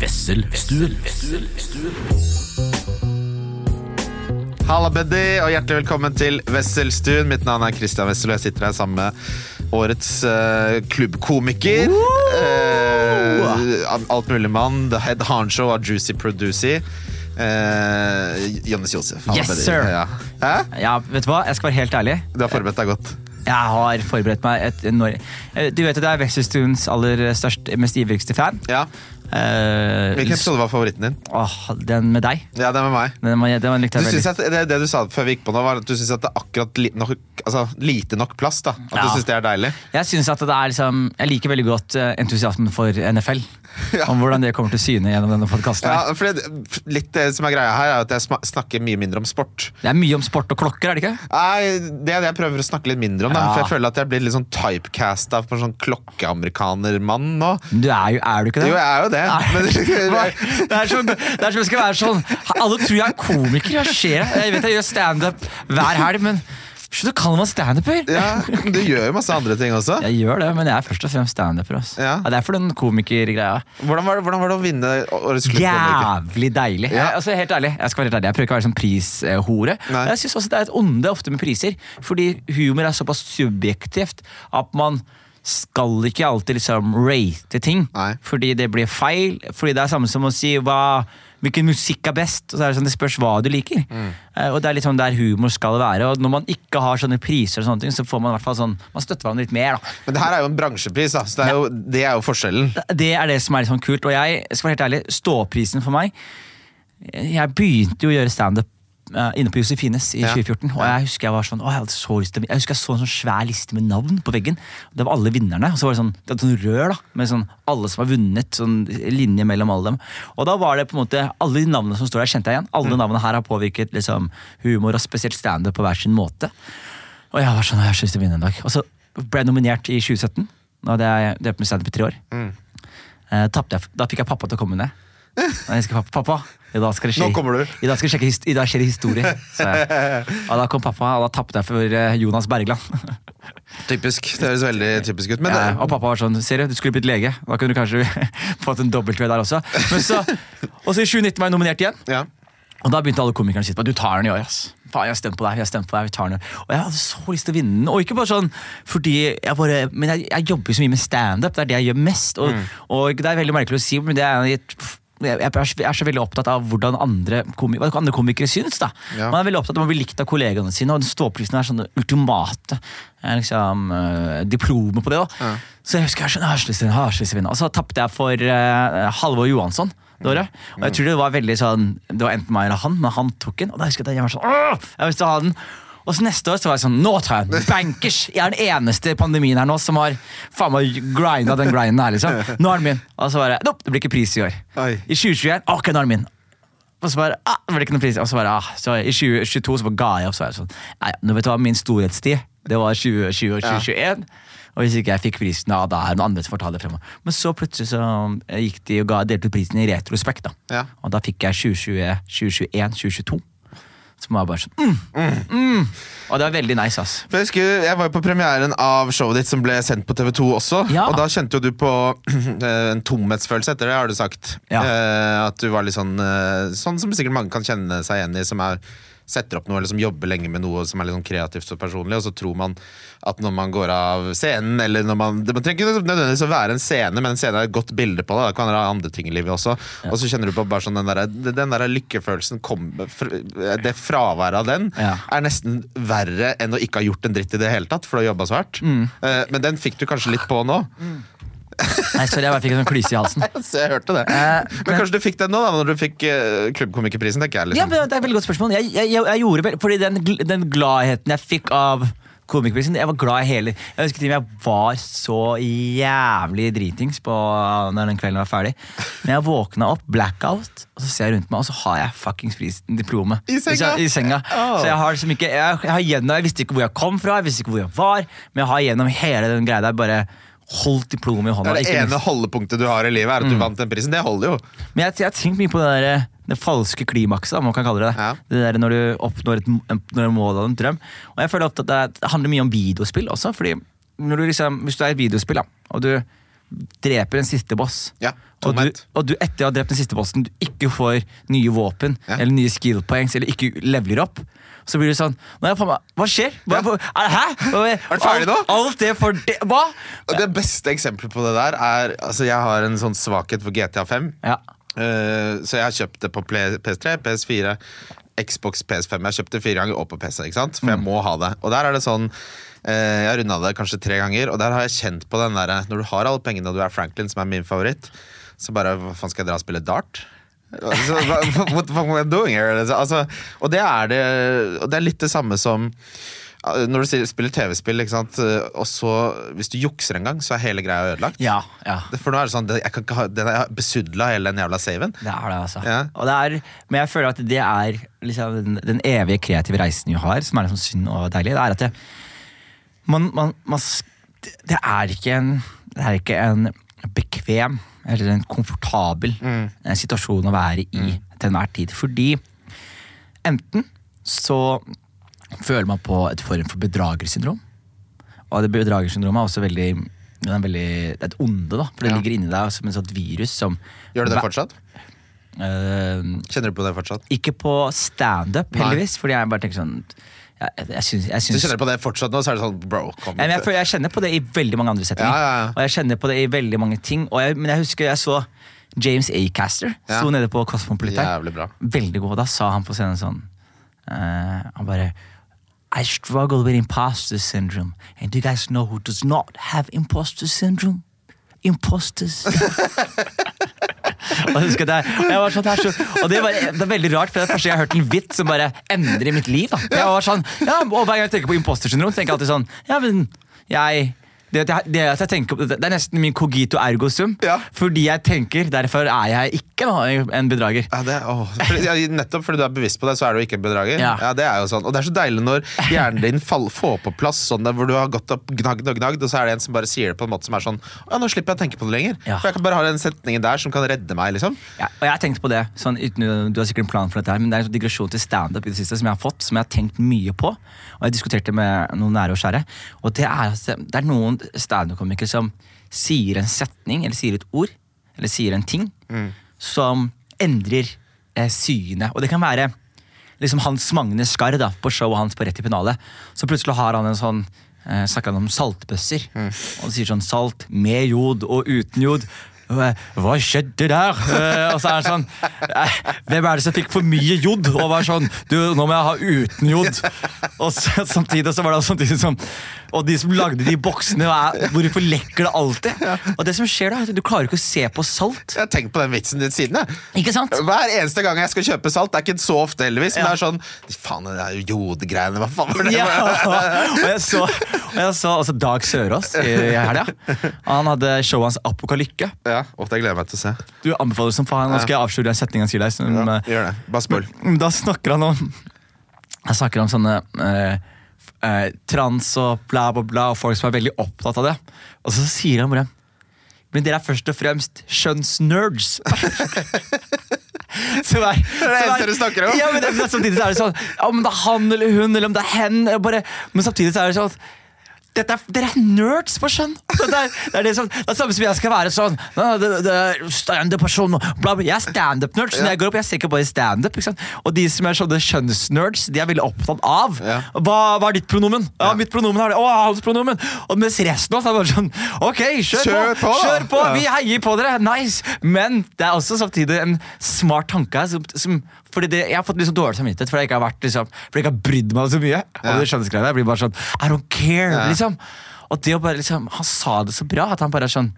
Wesselstuen. Halla, Buddy, og hjertelig velkommen til Wesselstuen. Mitt navn er Christian Wessel, og jeg sitter her sammen med årets uh, klubbkomiker. Uh, alt mulig mann. The head Harnshow av Juicy Producy. Uh, Jonis Josef. Halla, Yes, Buddy. sir. Ja. Hæ? Ja, vet du hva? Jeg skal være helt ærlig. Du har forberedt deg godt. Jeg har forberedt meg et Eh, Du vet at jeg er Wesselstuens aller største, mest ivrigste fan. Ja. Eh, Hvilken episode var favoritten din? Åh, den med deg. Ja, er med meg. Den, den, den likte Du synes at det, det du sa før vi gikk på nå, var at du syns det er akkurat li, nok, altså, lite nok plass. da At Ja. du syns det er deilig. Jeg synes at det er liksom Jeg liker veldig godt eh, entusiasmen for NFL. Ja. Om hvordan det kommer til syne gjennom denne podkasten. Ja, for det, litt det som er greia her, er at jeg snakker mye mindre om sport. Det er mye om sport og klokker, er det ikke? Nei, Det er det jeg prøver å snakke litt mindre om. Da, Ja. For jeg føler at jeg blir litt sånn typecasta på sånn klokkeamerikanermann nå. Du er jo, er du ikke det? Jo, jeg er jo det. Men, Det er som det er som det skal være sånn Alle tror jeg er komiker. Hva skjer? Jeg vet jeg gjør standup hver helg, men slutt å kalle meg standuper! ja, du gjør jo masse andre ting også. Jeg gjør det, men jeg er først og fremst standuper. Ja. Ja. det er for den komikergreia. Hvordan var, det, hvordan var det å vinne årets klubbkomiker? Jævlig deilig. Ja. Jeg, altså, helt ærlig, jeg skal være helt ærlig, jeg prøver ikke å være sånn prishore. Nei. Jeg synes også det er et onde ofte med priser, fordi humor er såpass subjektivt at man skal ikke alltid liksom rate ting, Nei. fordi det blir feil. Fordi det er samme som å si hva, hvilken musikk er best. Og så er det sånn, det spørs hva du liker. Mm. Eh, og det er litt sånn der humor skal være. Og når man ikke har sånne priser, og sånne ting, så får man i hvert fall sånn, man støtter hverandre litt mer. da. Men det her er jo en bransjepris, da, så det er jo, det er jo forskjellen. Det er det som er litt sånn kult. Og jeg skal være helt ærlig, ståprisen for meg Jeg begynte jo å gjøre standup inne på Josefines i Ja. 2014. Og jeg husker jeg var sånn, å, jeg så til Jeg husker jeg så en sånn svær liste med navn på veggen. Det var alle vinnerne. Og så var det sånn, det var sånn rør da, med sånn alle som har vunnet. Sånn linje mellom alle dem. Og da var det på en måte alle de navnene som står der, kjente jeg igjen. Alle navnene her har påvirket liksom, humor, og spesielt standup på hver sin måte. Og jeg var sånn, jeg har så lyst til å vinne en dag. Og så ble jeg nominert i 2017. Nå hadde jeg drevet med standup i tre år. Eh, jeg, da fikk jeg pappa til å komme ned. Og jeg husker pappa, pappa i dag skal det skje, Nå kommer du. I dag, skal det sjekke, I dag skjer det historie. Så jeg. Og da kom pappa, og da tapte jeg for eh, Jonas Bergland. Typisk. Det høres veldig typisk ut. Men Ja, og pappa var sånn Ser du, du skulle blitt lege. Da kunne du kanskje fått en W der også. Men så, og så i 2019 var jeg nominert igjen. ja. Og da begynte alle komikerne å si på du tar den i år. ass. Faen, jeg har stemt på deg, jeg har stemt på deg, vi tar den. Og jeg hadde så lyst til å vinne den. Og ikke bare sånn fordi jeg bare Men jeg, jeg jobber jo så mye med standup, det er det jeg gjør mest. Og, og det er veldig merkelig å si, men det er et jeg er så- veldig opptatt av hvordan andre, komi hva andre komikere syns. da. Ja. Man er veldig opptatt av å bli likt av kollegaene sine, og den ståprisen er sånn ultimate eh, liksom, uh, diplomet på det. da. Så jeg husker jeg sånn, vinne. Og så tapte jeg for uh, Halvor Johansson det året. Og jeg tror det var veldig sånn Det var enten meg eller han, men han tok den. Og da husker jeg at jeg var sånn Åh, jeg visste å ha den. Og så neste år så var jeg sånn Nå tar jeg den! Bankers! Jeg er den eneste i pandemien her nå som har faen meg grinda den grinden her, liksom. Nå er den min. Og så bare Nopp, det blir ikke pris i år. Oi. I 2021 Ok, nå er den min. Og så bare, ah, det ble ikke noen pris. Og så bare, ah, så I 2022 så bare ga jeg opp. Så var jeg sånn, nei, nå vet du hva, Min storhetstid det var 2020 og 2021. Og hvis ikke jeg fikk prisen, ja, da er det noen andre som får ta det fremover. Men så plutselig så eh, gikk de og ga, delte ut prisen i retrospekt. da. Ja. Og da fikk jeg 2020, 2021, 2022. Som var bare sånn mm, mm. Og det var veldig nice, ass. For jeg, husker, jeg var jo på premieren av showet ditt som ble sendt på TV2 også. Ja. Og da kjente jo du på eh, en tomhetsfølelse etter det, har du sagt. Ja. Eh, at du var litt sånn eh, Sånn som sikkert mange kan kjenne seg igjen i, som er setter opp noe, eller som jobber lenge med noe som er litt sånn kreativt og personlig, og så tror man at når man går av scenen, eller når man Det trenger ikke nødvendigvis å være en scene, men en scene er et godt bilde på det. Da kan det være andre ting i livet også. Og så kjenner du på bare sånn den der, den der lykkefølelsen kom, Det fraværet av den Ja. er nesten verre enn å ikke ha gjort en dritt i det hele tatt, for du har jobba så hardt. Mm. Eh, men den fikk du kanskje litt på nå. Nei, sorry, jeg bare fikk en sånn klyse i halsen. Så jeg hørte det. Eh, men kanskje du fikk den nå, da, når du fikk uh, klubbkomikerprisen, tenker jeg. Ja, liksom. men Det er et veldig godt spørsmål. Jeg, jeg, jeg, jeg gjorde fordi den, gl- den gladheten jeg fikk av komikerprisen Jeg var glad i hele Jeg husker til og med jeg var så jævlig dritings på når den kvelden var ferdig. Men jeg våkna opp, blackout, og så ser jeg rundt meg, og så har jeg fuckings prisen, diplomet. I senga? I senga. Åh. Så jeg har liksom ikke jeg, jeg, har gjennom, jeg visste ikke hvor jeg kom fra, jeg visste ikke hvor jeg var, men jeg har gjennom hele den greia der bare holdt diplomet i hånda. Det det ene holdepunktet du har i livet, er at du vant den prisen. Det holder jo. men jeg, har tenkt mye på det, der, det falske klimakset, om man kan kalle det det. Ja. Det der når du oppnår et, et mål av en drøm. Og jeg føler at det, handler mye om videospill også. fordi når du liksom, Hvis du er i et videospill, da, og du dreper en siste boss, Ja, og, du, og du etter å ha drept den siste bossen du ikke får nye våpen Ja. eller nye skill points eller ikke leveler opp, så blir du sånn Hva skjer? Hva, ja. er det, hæ? Er det ferdig nå? Alt, alt det for det Hva? Og det beste eksempelet på det der er Altså, jeg har en sånn svakhet for GTA 5. Ja. Uh, så jeg har kjøpt det på PS3, PS4, Xbox, PS5. Jeg har kjøpt det fire ganger og på PC, ikke sant? for jeg må ha det. Og der er det sånn Jeg har runda det kanskje tre ganger, og der har jeg kjent på den derre Når du har alle pengene og du er Franklin, som er min favoritt, så bare Hva faen skal jeg dra og spille dart? What the fuck am I doing here? Altså, og det er det Og det er litt det samme som eh, når du spiller TV-spill, eh, og så hvis du jukser en gang, så er hele greia ødelagt. Ja, ja. For nå er det sånn, jeg kan ikke ha, den er besudla hele den jævla saven. Det er det, altså. Ja. Og det er, men jeg føler at det er liksom den, den evige kreative reisen vi har, som er liksom synd og deilig. Det er at det, man, man, man, det er ikke en Det er ikke en bekvem eller en komfortabel mm. situasjon å være i til enhver tid. Fordi enten så føler man på et form for bedragersyndrom. Og det bedragersyndromet er også veldig det er, veldig, det er et onde, da. For det Ja. ligger inni deg som et sånt virus som Gjør du det fortsatt? Uh, Kjenner du på det fortsatt? ikke på standup, heldigvis. Fordi jeg bare tenker sånn Jeg, jeg, jeg Så syns kjenner på det fortsatt nå, så er det sånn bro, kom ja, men jeg, jeg kjenner på det i veldig mange andre settinger. Ja, ja. Og jeg kjenner på det i veldig mange ting. Og jeg, men jeg husker jeg så James Acaster Ja. sto nede på Cosmopolitan. Veldig god. Da sa han på scenen sånn uh, Han bare I struggle with imposter syndrome. And do you guys know who does not have imposter syndrome? Imposters. og, jeg husker det, og, jeg var sånn, så, og det, var, det er veldig rart, for det er første gang jeg har hørt en vits som bare endrer mitt liv. Da. Jeg var sånn, ja, og Hver gang jeg tenker på imposter syndrom, tenker jeg alltid sånn Ja, men jeg det, det, på- det er nesten min cogito ergo sum. Ja. Fordi jeg tenker, derfor er jeg ikke en bedrager. Ja, det, å, fordi, ja, nettopp fordi du er bevisst på det, så er du ikke en bedrager. Ja. det er jo sånn. Og det er så deilig når hjernen din fall, får på plass sånn der, hvor du har gått opp gnagd og gnagd, og så er det en som bare sier det på en måte som er sånn Ja, nå slipper jeg å tenke på det lenger. For jeg kan bare ha den setningen der som kan redde meg, liksom. Ja, og jeg har tenkt på det, sånn, uten, du har sikkert en plan for dette her, men det er en sånn digresjon til standup i det siste som jeg har fått, som jeg har tenkt mye på. Og jeg diskuterte med noen nære og kjære. Og det er, det er noen standup-komikere som sier en setning, eller sier et ord, eller sier en ting, som endrer eh, synet. Og det kan være liksom Hans Magne Skar da, på showet hans på Rett i pennalet. Så plutselig har han en sånn eh, snakker han om saltbøsser. Og han sier sånn salt med jod og uten jod. Hva hva skjedde der? Eh, og så er han sånn eh, Hvem er det som fikk for mye jod? Og var sånn Du, nå må jeg ha uten jod. Og så, samtidig så var det samtidig som Og de som lagde de boksene, er, hvorfor lekker det alltid? Og det som skjer da, at du klarer ikke å se på salt. Jeg har tenkt på den vitsen din siden. Jeg. Ikke sant? Hver eneste gang jeg skal kjøpe salt, det er ikke så ofte heldigvis, men det er sånn Faen, det er jodgreiene, hva faen var det? Ja, og jeg så, og jeg så altså Dag Sørås i helga. Han hadde showet hans Apokalykke. Ja, og det gleder jeg meg til å se. Du anbefaler som faen. Nå skal jeg avsløre en setning han sier deg. Som, Ja, gjør det. Bare spør. Da snakker han om Han snakker om sånne eh, eh, trans og bla, bla, bla, og folk som er veldig opptatt av det. Og så sier han bare Men dere er først og fremst skjønnsnerds. Som er, det som eneste du snakker om. Ja, men, det, men samtidig så er det sånn Om det er han eller hun eller om det er hen bare, Men samtidig så er det sånn at dette er, dere er nerds på skjønn! Det er det, er det, som, det er samme som jeg skal være sånn «Nei, det, det er Standup-person. Jeg er standup-nerd, så når jeg går opp, jeg ser ikke bare standup. Og de som er sånne skjønnsnerds, de er veldig opptatt av Ja. hva, hva er ditt pronomen? Ja, mitt pronomen er det. Å, hans pronomen! Og mens resten av oss er bare sånn Ok, kjør, Kjør på! på! Kjør på! Vi heier på dere! Nice! Men det er også samtidig en smart tanke her. Som, som, fordi det, jeg har fått litt sånn dårlig samvittighet fordi jeg ikke har vært liksom, fordi jeg ikke har brydd meg så mye. Ja. Og det skjønnsgreiene. Jeg blir bare sånn I don't care! Ja. liksom og det å bare liksom, Han sa det så bra at han bare er sånn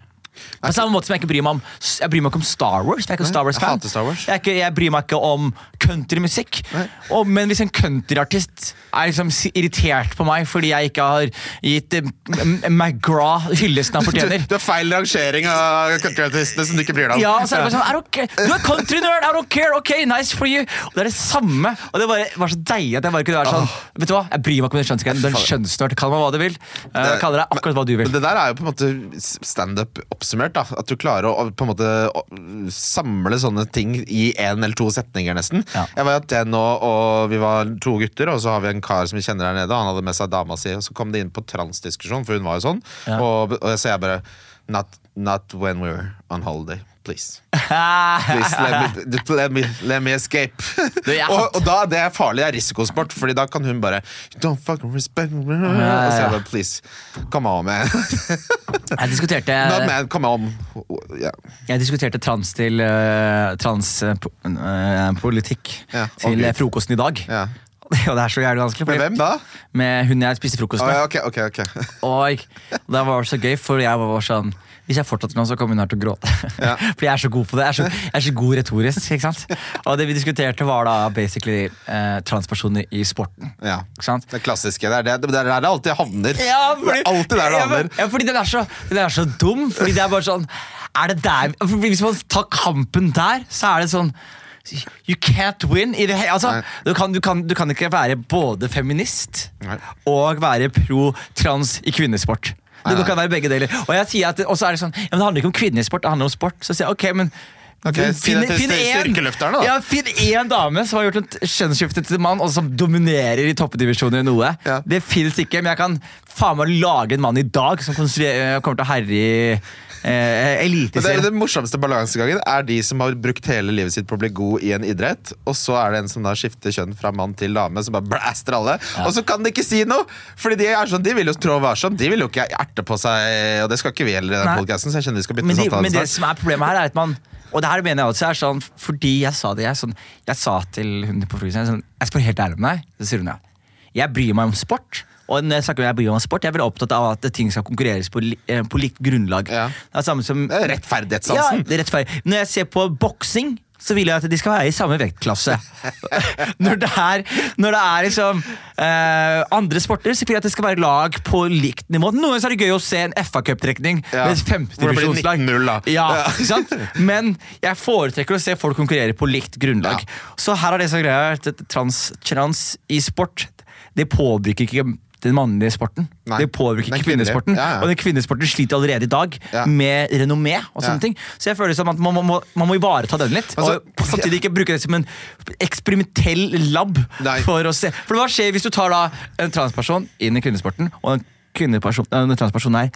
på samme måte som jeg ikke bryr meg om Jeg bryr meg ikke om Star Wars. Jeg er ikke Star Wars-fan. hater Star Wars. Jeg, ikke, jeg bryr meg ikke om countrymusikk. Men hvis en countryartist er liksom irritert på meg fordi jeg ikke har gitt eh, McGraw hyllesten han fortjener du har feil rangering av countryartistene som du ikke bryr deg om. ja, så er det bare sånn, okay. Du er country-nerd! I don't care! Ok, nice for you! Og det er det samme. Og det bare, var så deilig at jeg bare kunne være sånn Vet du hva, Jeg bryr meg ikke om den kjønnsgreien. Du er en kjønnsnerd. Kall meg hva du vil. Uh, Kall deg akkurat hva du vil. Men det der er jo på en måte standup oppsummert. da At du klarer å på en måte samle sånne ting i én eller to setninger, nesten. Ja. Jeg var at jeg nå, og vi var to gutter, og så har vi en kar som vi kjenner der nede. Han hadde med seg dama si, og så kom det inn på transdiskusjon, for hun var jo sånn. Ja. Og, og så jeg bare Not, not when we're on holiday. Please. Please, let me, let me, let me escape. og, og da det er farlig, det er risikosport, Fordi da kan hun bare Don't fucking respect me. Og så er jeg bare, please, come on, man. Jeg diskuterte, man, come on. Yeah. jeg diskuterte trans til uh, transpolitikk Ja, til ok. eh, frokosten i dag. Yeah. Og det er så jævlig vanskelig. Med hvem da? Med hun jeg spiste frokost med. ja, okay, okay, ok. Og det var så gøy, for jeg var sånn Hvis jeg fortsatte nå, så kommer hun her til å gråte. Ja. Fordi jeg er så god på det. Jeg er så, jeg er så god retorisk. ikke sant? Og det vi diskuterte, var da basically eh, transpersoner i sporten. Ja. Ikke sant? Det klassiske. Det er det, det er der det alltid havner. Ja, det er alltid der det havner. Ja, fordi den er, så, den er så dum. Fordi det er bare sånn Er det der Hvis man tar kampen der, så er det sånn You can't win. Altså, du, kan, du, kan, du kan ikke være både feminist Nei. og være pro-trans i kvinnesport. Nei, nei. kan være begge deler. Og jeg sier at, og så er det sånn ja, men Det handler ikke om kvinnesport, det handler om sport. Så sier jeg ok, men Okay, finn, si en- Ja, Finn én dame som har gjort et kjønnsskifte til mann, og som dominerer i toppdivisjoner i noe. Ja. Det fins ikke, men jeg kan faen meg lage en mann i dag som kommer til å herje i eh, Men det, eliteserien. den morsomste balansegangen er de som har brukt hele livet sitt på å bli god i en idrett, og så er det en som da skifter kjønn fra mann til dame, som bare blaster alle. Og så kan de ikke si noe! Fordi de er sånn, de vil jo trå varsomt. De vil jo ikke erte på seg, og det skal ikke vi heller i den podcasten, så jeg kjenner vi skal bytte Men, de, men det som er problemet her, er at man Og det her mener jeg også er sånn fordi jeg sa det. Jeg, sånn, jeg sa til hun på frokosten jeg, sånn, jeg skal være helt ærlig med deg. Så sier hun ja. Jeg bryr meg om sport. Og når jeg snakker om jeg bryr om sport, jeg er veldig opptatt av at ting skal konkurreres på, eh, på likt grunnlag. Ja. Det er samme som er rettferdighetssansen. Ja, er rettferdig. Når jeg ser på boksing, så vil jeg at de skal være i samme vektklasse. når, det er, når det er liksom eh, andre sporter, så vil jeg at det skal være lag på likt nivå. Noen ganger så er det gøy å se en FA-cuptrekning Ja. med femtedivisjonslag. Ja, Ja. Men jeg foretrekker å se folk konkurrere på likt grunnlag. Så her har det som greia trans, trans i sport, det påvirker ikke den mannlige sporten. Nei, det påvirker ikke kvinnesporten. Ja, ja. Og den kvinnesporten sliter allerede i dag Ja. med renommé og sånne ting. Så jeg føler som at man må, må, man må ivareta den litt. Altså, og samtidig ikke bruke det som en eksperimentell lab. Nei. For å se For hva skjer hvis du tar da en transperson inn i kvinnesporten, og den, kvinneperson, en transperson her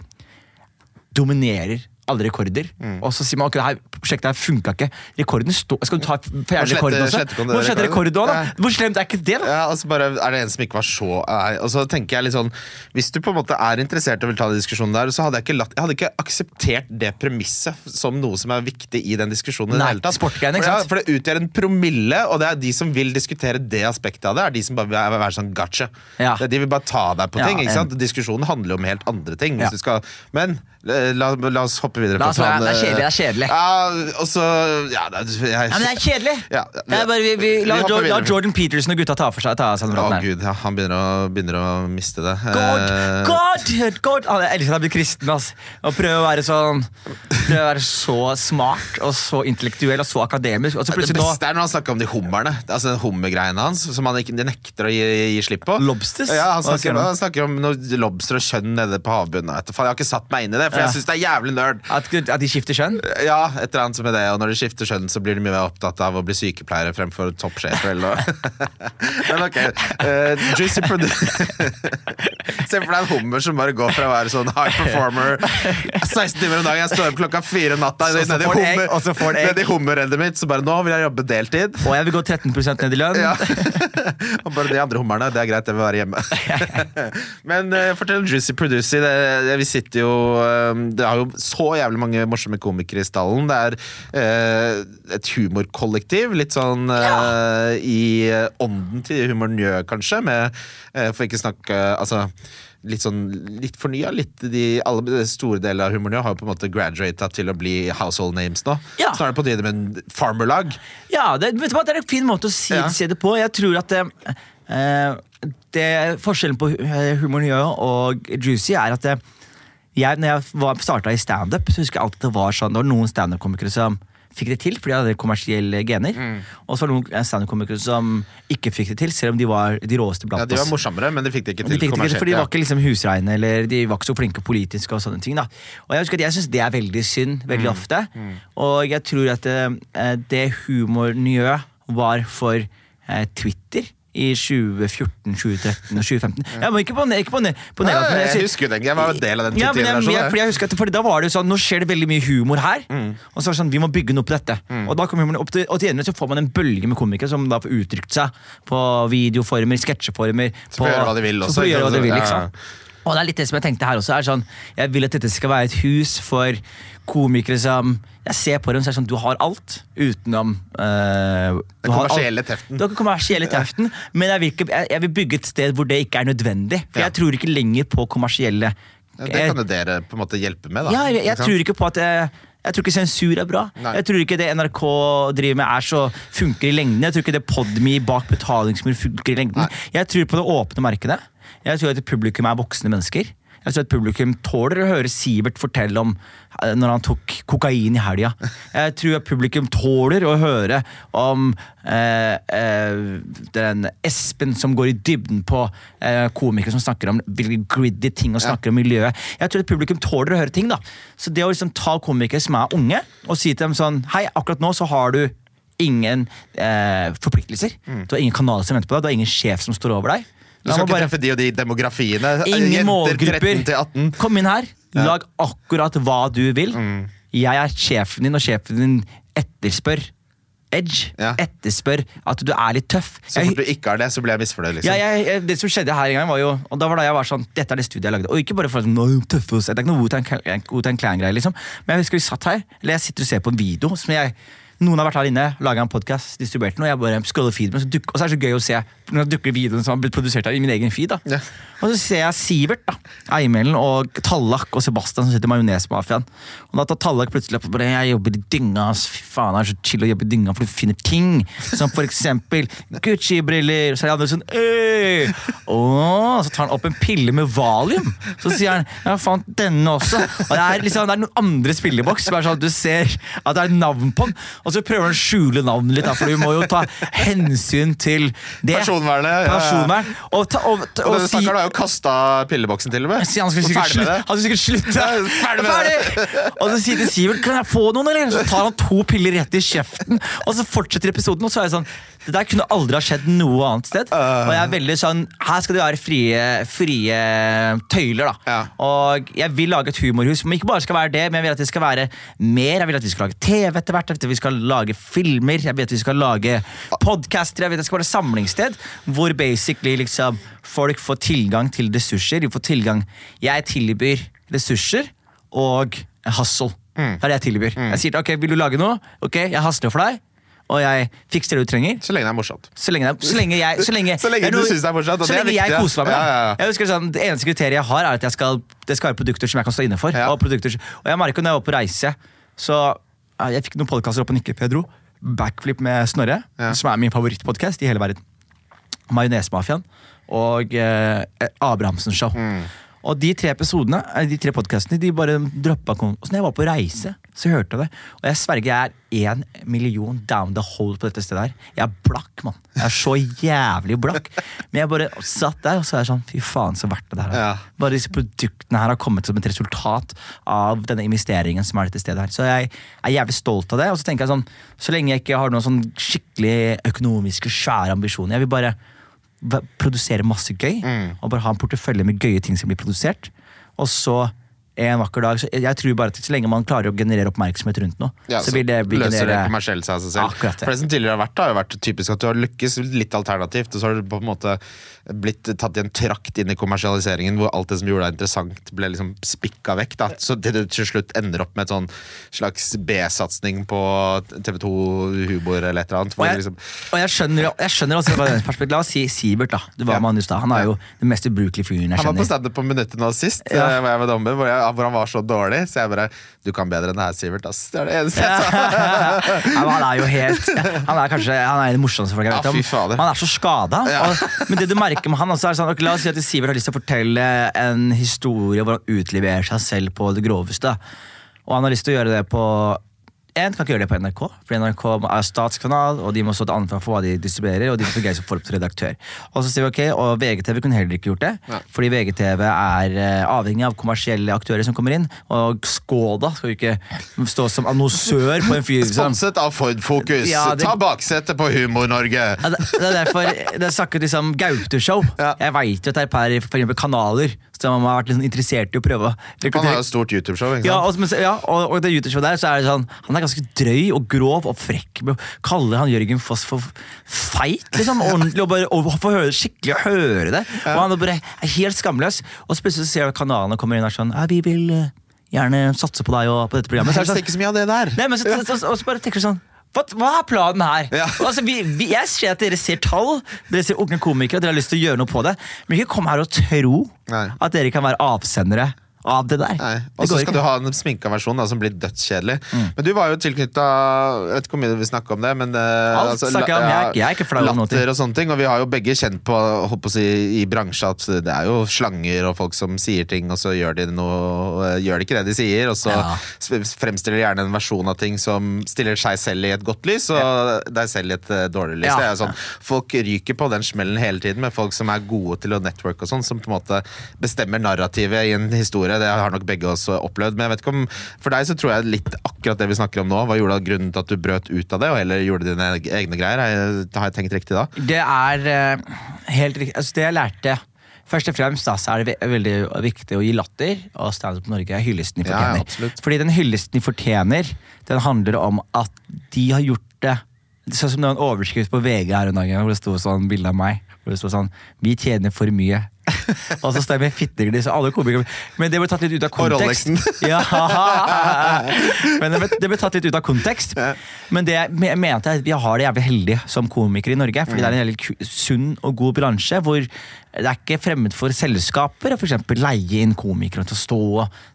dominerer alle rekorder. Mm. Og så sier man ok, det her prosjektet her funka ikke. Rekorden står Skal du ta fjerne slette- rekorden også? Må slette rekorden. rekorden da? Ja. Hvor slemt er ikke det, da? Ja, altså bare er det en som ikke var så nei, Og så tenker jeg litt sånn Hvis du på en måte er interessert og vil ta den diskusjonen der, så hadde jeg ikke, latt, jeg hadde ikke akseptert det premisset som noe som er viktig i den diskusjonen. i det Nei, tatt. sportgreiene, ikke for, sant? for det utgjør en promille, og det er de som vil diskutere det aspektet av det, er de som bare vil være sånn gotcha. Ja. Det De vil bare ta deg på ting. ikke sant? Diskusjonen handler jo om helt andre ting. Men eh, la, la oss hoppe videre. La oss være- det er kjedelig, det er eh, kjedelig. Ja, og så ja, det, er- jeg, Ja, men det er kjedelig! Ja, det er bare, vi, vi, la, hopper Jo- la videre. Jordan Peterson og gutta ta for seg ta seg den Å praten her. gud, ja, han begynner å, begynner å miste det. God, Eh, God, God. Ah, Jeg elsker at han blir kristen. ass. Og prøver å være sånn Prøver å være så smart og så intellektuell og så akademisk. Og så det plutselig nå beste er når han snakker om de hummerne. Altså den Hummergreiene hans, som han ikke de nekter å gi, gi slipp på. Lobsters? Ja, han Hva snakker, sier han? han snakker om noe lobster og kjønn nede på havbunnen. Vet faen, Jeg har ikke satt meg inn i det, for Ja. jeg syns det er jævlig nerd. At, at de skifter kjønn? Ja, et eller annet med det, og når de skifter kjønn, så blir de mye mer opptatt av å bli sykepleiere fremfor toppsjefer eller noe. Men ok. Uh, juicy. Se for deg en hummer som bare går fra å være sånn high performer 16 timer om dagen, jeg står opp klokka fire om natta nedi hummer- hummerrennet mitt, så bare nå vil jeg jobbe deltid. Og jeg vil gå 13% ned i lønn. Ja. Og bare de andre hummerne, det er greit, jeg vil være hjemme. Men uh, fortell om Juicy Producy. Det, det, vi sitter jo um, Det er jo så jævlig mange morsomme komikere i stallen. Det er eh, et humorkollektiv. Litt sånn eh, i eh, ånden til Humor Njø, kanskje. Med, eh, for ikke snakke Altså litt sånn litt fornya. Litt de, alle store deler av Humor Njø har jo på en måte graduata til å bli household names nå. Ja. Så er det på tide med en farmerlag. Ja, det, vet du hva, det er en fin måte å si, Ja. si det på. Jeg tror at det, eh, det Forskjellen på eh, Humor Njø og Juicy er at det, jeg, når jeg starta i standup, så husker jeg alltid det var sånn Det var noen standup-komikere som fikk det til fordi de hadde kommersielle gener. Mm. Og så var det noen standup-komikere som ikke fikk det til, selv om de var de råeste blant oss. Ja, De var morsommere, men de fikk det ikke til de fikk det ikke, for de var ikke liksom husreine eller de var ikke så flinke politisk. og sånne ting da. Og Jeg husker at jeg syns det er veldig synd Mm. veldig ofte. Og jeg tror at det, det humor Njø var for eh, Twitter i 2014, 2013 og 2015. Ja, men ikke på, ikke på, på Ja, jeg, jeg husker jo den, jeg var jo del av den ja, men jeg, fordi jeg husker at, fordi Da var det jo sånn, nå skjer det veldig mye humor her. Mm. Og så var det sånn, vi må bygge noe på dette. Og da kom humoren opp til, og til så får man en bølge med komikere som da får uttrykt seg på videoformer, sketsjeformer. Så får gjøre hva de vil så får gjøre hva de vil, ikke sant? Og det er litt det som jeg tenkte her også. er sånn, Jeg vil at dette skal være et hus for komikere som Jeg ser på dem så er det sånn, du har alt utenom uh, Den kommersielle teften. Du har ikke kommersielle teften, men jeg vil, ikke, jeg, vil bygge et sted hvor det ikke er nødvendig. For Ja. jeg tror ikke lenger på kommersielle Ja, Det kan jo dere på en måte hjelpe med, da. ja, jeg, jeg tror ikke på at jeg, jeg tror ikke sensur er bra. Nei. Jeg tror ikke det NRK driver med er så funker i lengden. Jeg tror ikke det Podme bak betalingsmur funker i lengden. Nei. Jeg tror på det åpne markedet. Jeg tror at publikum er voksne mennesker. Jeg tror at publikum tåler å høre Sivert fortelle om eh, når han tok kokain i helga. Jeg tror at publikum tåler å høre om eh, eh, den Espen som går i dybden på eh, komikere som snakker om griddy ting og snakker om miljøet. Jeg tror at publikum tåler å høre ting. da. Så det å liksom ta komikere som er unge, og si til dem sånn Hei, akkurat nå så har du ingen eh, forpliktelser. Du har ingen kanaler som venter på deg, du har ingen sjef som står over deg. Du skal ikke bare- treffe de og de demografiene. Ingen Jenter målgrupper. 13 til 18. Kom inn her, lag akkurat hva du vil. Mm. Jeg er sjefen din, og sjefen din etterspør edge. Ja. Etterspør at du er litt tøff. Så fort du ikke har det, så blir jeg misfornøyd. Liksom. ja, jeg, det som skjedde her en gang var jo Og da var da jeg var sånn Dette er det studiet jeg lagde. Og ikke bare for sånn, «Nå, tøffe Det er ikke noe Wu-Tang Clan- Wu-Tang liksom. Men jeg husker vi satt her, eller jeg sitter og ser på en video som jeg noen har vært her inne, laga en podkast, distribuert den, og jeg bare scroller feeden duk- og så er det så gøy å se når det dukker videoen som har blitt produsert her i min egen feed. da Ja. Og så ser jeg Sivert, da Eimelen og Tallak og Sebastian som sitter i Majonesmafiaen. Og da tar Tallak plutselig opp og bare 'Jeg jobber i dynga. Fy faen, det er så chill å jobbe i dynga, for du finner ting'. Som for eksempel Gucci-briller. Så er de andre sånn «Øy!» Åh, Så tar han opp en pille med valium. Så sier han 'Jeg fant denne også'. Og det er liksom, det er noen andre spilleboks som er sånn at du ser at det er navn på den. Og så prøver han å skjule navnet litt, for vi må jo ta hensyn til det. Personvernet. Personvern. Og, ta, og, og, Og denne si- har jo kasta pilleboksen til og med. han skal Og sikkert, det. han sikkert slutte. Ferdig med Ferdig! Og så sier til Sivert kan jeg få noen, eller? Så tar han to piller rett i kjeften, og så fortsetter episoden. Og så er jeg sånn Det der kunne aldri ha skjedd noe annet sted. Og jeg er veldig sånn Her skal det være frie, frie tøyler, da. Ja. Og jeg vil lage et humorhus, men ikke bare skal være det, men jeg vil at det skal være mer. Jeg vil at vi skal lage TV etter hvert, jeg vil at vi skal lage filmer, jeg vil at vi skal lage podcaster, jeg vil at det skal være et samlingssted hvor basically liksom folk får tilgang til ressurser. De får tilgang Jeg tilbyr ressurser og hustle. Det er det jeg tilbyr. Jeg sier ok, vil du lage noe? Ok, jeg hasler for deg. Og jeg fikser det du trenger. Så lenge det er morsomt. Så lenge, det- så lenge jeg Så lenge, Så lenge du synes det er morsomt, Så det lenge jeg koser meg med det. Ja, ja, ja. Jeg husker sånn, Det eneste kriteriet jeg har, er at skal, det skal være produkter som jeg kan stå inne for. Og, produkter, og jeg merker når jeg var på reise, så Jeg fikk noen podkaster opp og nikke, Pedro. Backflip med Snorre, som er min favorittpodkast i hele verden. Majonesmafiaen og eh, Abrahamsen Show. Mm. Og de tre episodene, eh, de tre podkastene de bare droppa Så når jeg var på reise, så hørte jeg det. Og jeg sverger jeg er én million down the hole på dette stedet her. Jeg er blakk, mann. Jeg er så jævlig blakk. Men jeg bare satt der, og så er jeg sånn Fy faen, så verdt det det her er. Ja. Bare disse produktene her har kommet som et resultat av denne investeringen som er dette stedet her. Så jeg er jævlig stolt av det. Og så tenker jeg sånn, så lenge jeg ikke har noen sånn skikkelig økonomiske, svære ambisjoner Jeg vil bare produsere masse gøy, og bare ha en portefølje med gøye ting som blir produsert. Og så en vakker dag så Jeg tror bare at så lenge man klarer å generere oppmerksomhet rundt noe, Ja, så vil det bli løser det kommersielt seg av seg selv. Akkurat det. For det som tidligere har vært, har jo vært typisk at du har lykkes litt alternativt, og så har du på en måte blitt tatt i en trakt inn i kommersialiseringen hvor alt det som gjorde deg interessant, ble liksom spikka vekk. da Så det du til slutt ender opp med et sånn slags B-satsing på TV2 Humor eller et eller annet. Og jeg, liksom, og jeg skjønner, jeg skjønner også fra den perspektivet. La oss si Sibert, da. Du var Ja. med han i stad. Han er jo den mest ubrukelige fyren jeg han var på kjenner. standup på Minuttet nå sist, Ja. eh, hvor jeg var dommer, hvor, jeg, hvor han var så dårlig. Så jeg bare Du kan bedre enn det her, Sivert. Ass. Det er det eneste jeg sa. Ja, han er jo helt Han er kanskje Han er det morsomste folk jeg vet om. Han er så skada. Ja. Men det du merker med han også er sånn, La oss si at Sivert har lyst til å fortelle en historie hvor han utleverer seg selv på det groveste. Og han har lyst til å gjøre det på En kan ikke gjøre det på NRK, for NRK er statskanal, og de må stå til ansvar for hva de distribuerer. og de fungerer som form til redaktør. Og så sier vi ok, og VGTV kunne heller ikke gjort det, Ja. fordi VGTV er eh, avhengig av kommersielle aktører som kommer inn. Og Skoda skal jo ikke stå som annonsør på en fyr som Sponset av Ford Focus. Ja, det- Ta baksetet på Humor-Norge! ja, det, det er derfor det er snakket liksom Gaute-show. Ja. Jeg veit jo at det er par for eksempel, kanaler som har vært liksom interessert i å prøve å Han har jo stort YouTube-show. ikke Ja, sant? og, men- ja, og, og det YouTube-showet der, så er det sånn Han er ganske drøy og grov og frekk med å kalle han Jørgen Foss for feit, liksom. Ordentlig, og bare og få høre, skikkelig høre det. Og han er bare helt skamløs. Og så plutselig ser at kanalene kommer inn og er sånn Ja, vi vil eh, gjerne satse på deg og på dette programmet. Så er det sånn, ikke så mye av det der. Nei, men så, så, så, så bare tenker du sånn hva, hva er planen her? Ja. Altså, vi, vi, jeg ser at dere ser tall, dere ser unge komikere, dere har lyst til å gjøre noe på det. Men ikke kom her og tro Nei. at dere kan være avsendere av det der. Og så skal ikke. Mm. du ha en sminka versjon da, som blir dødskjedelig. Men du var jo tilknytta Jeg vet ikke hvor mye vi snakker om det, men eh, Alt snakker jeg om. Jeg er ikke- jeg er ikke flau om noe. Og sånne ting. Og vi har jo begge kjent på, si, i bransje at det er jo slanger og folk som sier ting, og så gjør de, noe, gjør de ikke det de sier. Og så Ja. fremstiller de gjerne en versjon av ting som stiller seg selv i et godt lys, og deg selv i et eh, dårlig lys. Ja. Det er jo sånn, Folk ryker på den smellen hele tiden med folk som er gode til å networke og sånn, som på en måte bestemmer narrativet i en historie. Det har nok begge oss opplevd. Men jeg vet ikke om for deg så tror jeg litt akkurat det vi snakker om nå. Hva gjorde grunnen til at du brøt ut av det, og heller gjorde dine egne greier? Har jeg- tenkt riktig da? Det er eh, helt riktig. Altså, det jeg lærte Først og fremst da, så er det ve veldig viktig å gi latter, og Standup Norge er hyllesten de fortjener. ja. Fordi den hyllesten de fortjener, den handler om at de har gjort det Sånn som det var en overskrift på VG her en dag hvor det sto sånn bilde av meg. Hvor det sto sånn 'Vi tjener for mye'. og så stemmer fitteglis og alle komikere Men det ble tatt litt ut av kontekst. Ja, men det ble, det ble tatt litt ut av kontekst. Men det jeg me- mente er at vi har det jævlig heldig som komikere i Norge. Fordi det er en veldig sunn og god bransje hvor det er ikke fremmed for selskaper å for leie inn komikere til å stå.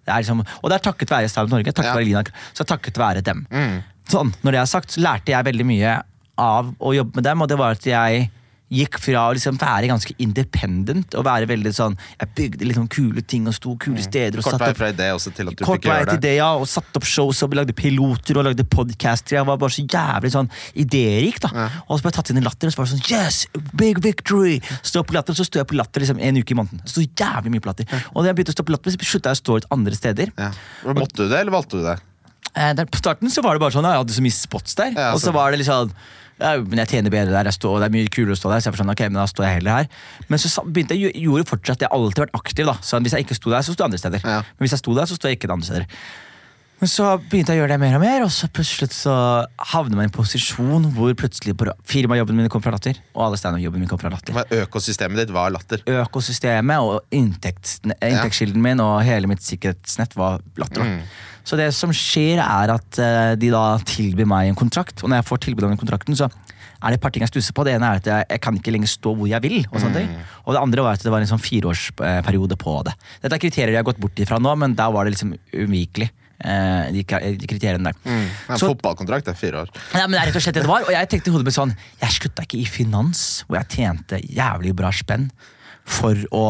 Det er liksom, og det er takket være Standup Norge. Takket Ja. være Lina, så takket være dem. Sånn, når det er sagt, så lærte jeg veldig mye av å jobbe med dem, og det var at jeg gikk fra å liksom være ganske independent og være veldig sånn Jeg bygde sånn kule ting og sto kule steder. og Kort vei fra idé også til at du fikk gjøre til det. det, ja, og satte opp shows og lagde piloter og lagde podcaster. Jeg var bare så jævlig sånn idérik, da. Og så ble jeg tatt inn i latter, og så var det sånn Yes! Big victory! Stå på latter, Så sto jeg på latter liksom en uke i måneden. Så jævlig mye på latter. Og da jeg begynte å stå på latter, så slutta jeg å stå ut andre steder. Ja. Måtte du det, eller valgte du det? Eh, der, på starten så var det bare sånn, jeg hadde så mye spots der. Ja, og så var det litt sånn ja, men jeg tjener bedre der, jeg står, det er mye kulere å stå der. Så jeg forstår, ok, men da står jeg heller her Men så begynte jeg, gjorde fortsatt Jeg har alltid vært aktiv. da Så Hvis jeg ikke sto der, så sto jeg andre steder. Ja. Men hvis jeg sto der, så sto jeg ikke andre steder. Men så begynte jeg å gjøre det mer og mer, og så plutselig så havner man i en posisjon hvor plutselig firmajobben min kom fra latter, og alle standup-jobben min kom fra latter. Men Økosystemet ditt var latter. Økosystemet og inntekts, inntektskilden min og hele mitt sikkerhetsnett var latter. Mm. Så det som skjer, er at eh, de da tilbyr meg en kontrakt, og når jeg får tilbud om den kontrakten, så er det et par ting jeg stusser på. Det ene er at jeg, jeg kan ikke lenger stå hvor jeg vil. Og ting. Og det andre var at det var en sånn fireårsperiode på det. Dette er kriterier jeg har gått bort ifra nå, men da var det liksom uvikelig. Eh, de, kriteriene der. En Så- fotballkontrakt er fire år. Nei, men det er rett og slett det det var. Og jeg tenkte i hodet mitt sånn Jeg slutta ikke i finans, hvor jeg tjente jævlig bra spenn for å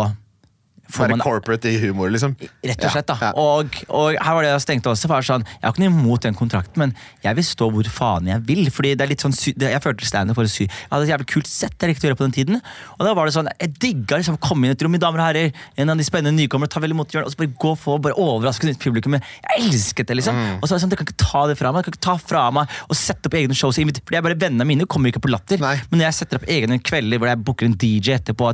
Være corporate i humor, liksom. Rett og slett, da. Ja, ja. Og, og her var det jeg tenkte også. For sånn, jeg har ikke noe imot den kontrakten, men jeg vil stå hvor faen jeg vil. Fordi det er litt sånn Jeg følte standup for å sy Jeg hadde et jævlig kult sett jeg likte å gjøre på den tiden. Og da var det sånn, Jeg digga liksom komme inn i et rom, i damer og herrer, en av de spennende nykommere, ta vel imot hjørnet, og så bare gå for bare overraske nytt publikum. Jeg elsket det, liksom. Og så var det sånn, Dere kan ikke ta det fra meg. Dere kan ikke ta fra meg og sette opp egne shows. Fordi jeg bare Vennene mine kommer ikke på Latter. Nei. Men når jeg setter opp egne kvelder hvor jeg booker en DJ etterpå,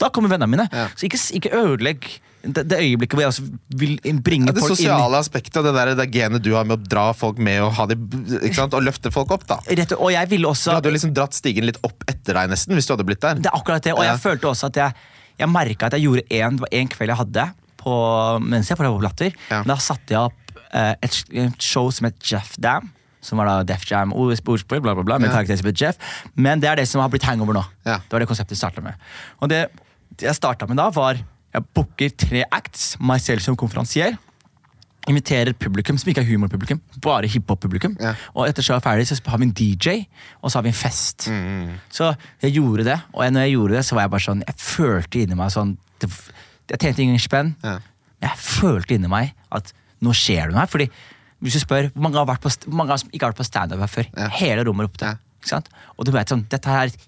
da kommer vennene mine. Ja. Så ikke, ikke ødelegg det, det øyeblikket hvor jeg også vil bringe Ja, det folk inn Det sosiale aspektet og det, der, det genet du har med å dra folk med og, ha de, sant? og løfte folk opp. da Rett, og jeg ville Du hadde jo liksom dratt stigen litt opp etter deg, nesten, hvis du hadde blitt der. Det er akkurat det, og Ja. jeg følte også at jeg Jeg merka at jeg gjorde en, det var en kveld jeg hadde på, mens jeg var på Latter. Ja. Da satte jeg opp eh, et, et show som het Jeff Dam. Som var da Def Jam, ordspill, bla, bla, bla, med Ja. karakter som het Jeff. Men det er det som har blitt hangover nå. Ja. Det var det konseptet jeg starta med. Og det jeg starta med da, var jeg booker tre acts, meg selv som konferansier. Inviterer publikum som ikke er humorpublikum, bare hiphop-publikum. Ja. Og etter showet er ferdig, så har vi en DJ, og så har vi en fest. Mm, Så jeg gjorde det, og når jeg gjorde det, så var jeg bare sånn Jeg følte inni meg sånn det, Jeg tjente ingen spenn, Ja. men jeg følte inni meg at nå skjer det noe her. Fordi Hvis du spør mange har vært på, mange har ikke vært på standup her før, Ja. hele rommet ropte. Ja. Ikke sant? Og du vet sånn, dette her er et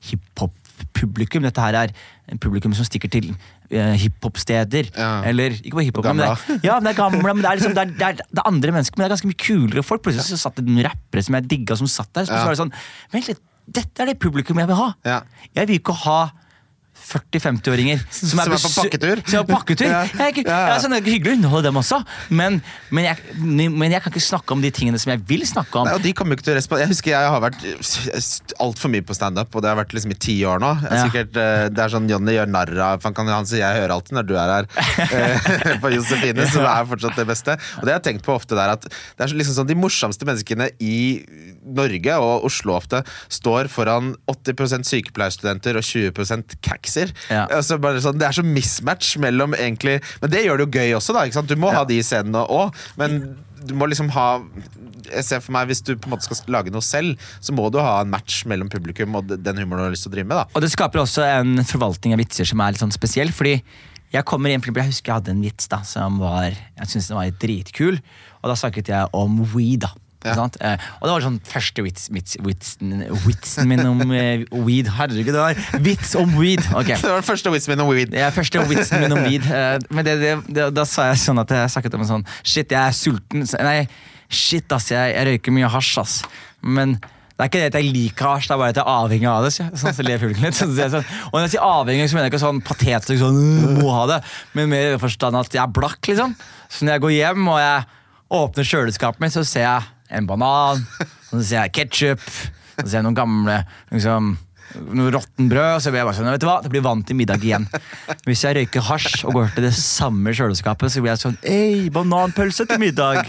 hiphop-publikum. Dette her er en publikum som stikker til eh, hiphop-steder. Ja. Eller ikke bare hiphop, men det, ja, men det er gamle, men det er, liksom, det, er, det, er, det er andre mennesker, men det er ganske mye kulere folk. Plutselig så satt det noen rappere som jeg digga, som satt der. Så Ja. var det sånn, Vent litt, dette er det publikum jeg vil ha. Ja. Jeg vil ikke ha 40-50-åringer som, Som er på pakketur. Som er på pakketur. Ja. Jeg jeg er sånn, det er hyggelig å underholde dem også, men, men, jeg, men jeg kan ikke snakke om de tingene som jeg vil snakke om. Nei, og de kommer ikke til å respondere. Jeg husker jeg har vært altfor mye på standup, og det har vært liksom i ti år nå. Jeg Ja. sikkert, eh, det er sånn Johnny gjør narr av Han kan han sier 'jeg hører alltid når du er her' eh, på Josefine, som er fortsatt det beste. Og det har jeg tenkt på ofte der at det er liksom sånn de morsomste menneskene i Norge, og Oslo ofte, står foran 80% sykepleierstudenter og 20 kakser. Ja. Altså sånn, det er så mismatch mellom egentlig Men det gjør det jo gøy også, da. Du må ha de scenene òg, men du må liksom ha jeg ser for meg Hvis du på en måte skal lage noe selv, så må du ha en match mellom publikum og den humoren du har lyst til å drive med. da Og det skaper også en forvaltning av vitser som er litt sånn spesiell. Fordi jeg kommer inn, jeg husker jeg hadde en vits da som var Jeg synes den var dritkul, og da snakket jeg om weed. da Ja. Sant? Eh, Og det var sånn første vits, vits, vitsen, vitsen min om eh, weed. Herregud, det var vits om weed! Okay. Det var den første vitsen min om weed. Er første vitsen min om weed. eh, Men det, det, det, da sa jeg sånn at jeg snakket om en sånn Shit, jeg er sulten. Nei, shit, ass, jeg, jeg røyker mye hasj, ass. Men det er ikke det at jeg liker hasj, det er bare at jeg er avhengig av det. Sånn, så ler publikum litt. Så sier jeg sånn, og når jeg sier avhengig, så mener jeg ikke sånn patetisk sånn, «Øh, må ha det, men mer i forstand at jeg er blakk, liksom. Så når jeg går hjem og jeg åpner kjøleskapet mitt, så ser jeg en banan, og så ser jeg ketsjup, så ser jeg noen gamle liksom, noe råttenbrød, og så blir jeg bare sånn, vet du hva, det blir vann til middag igjen. Hvis jeg røyker hasj og går til det samme kjøleskapet, så blir jeg sånn, ei, bananpølse til middag.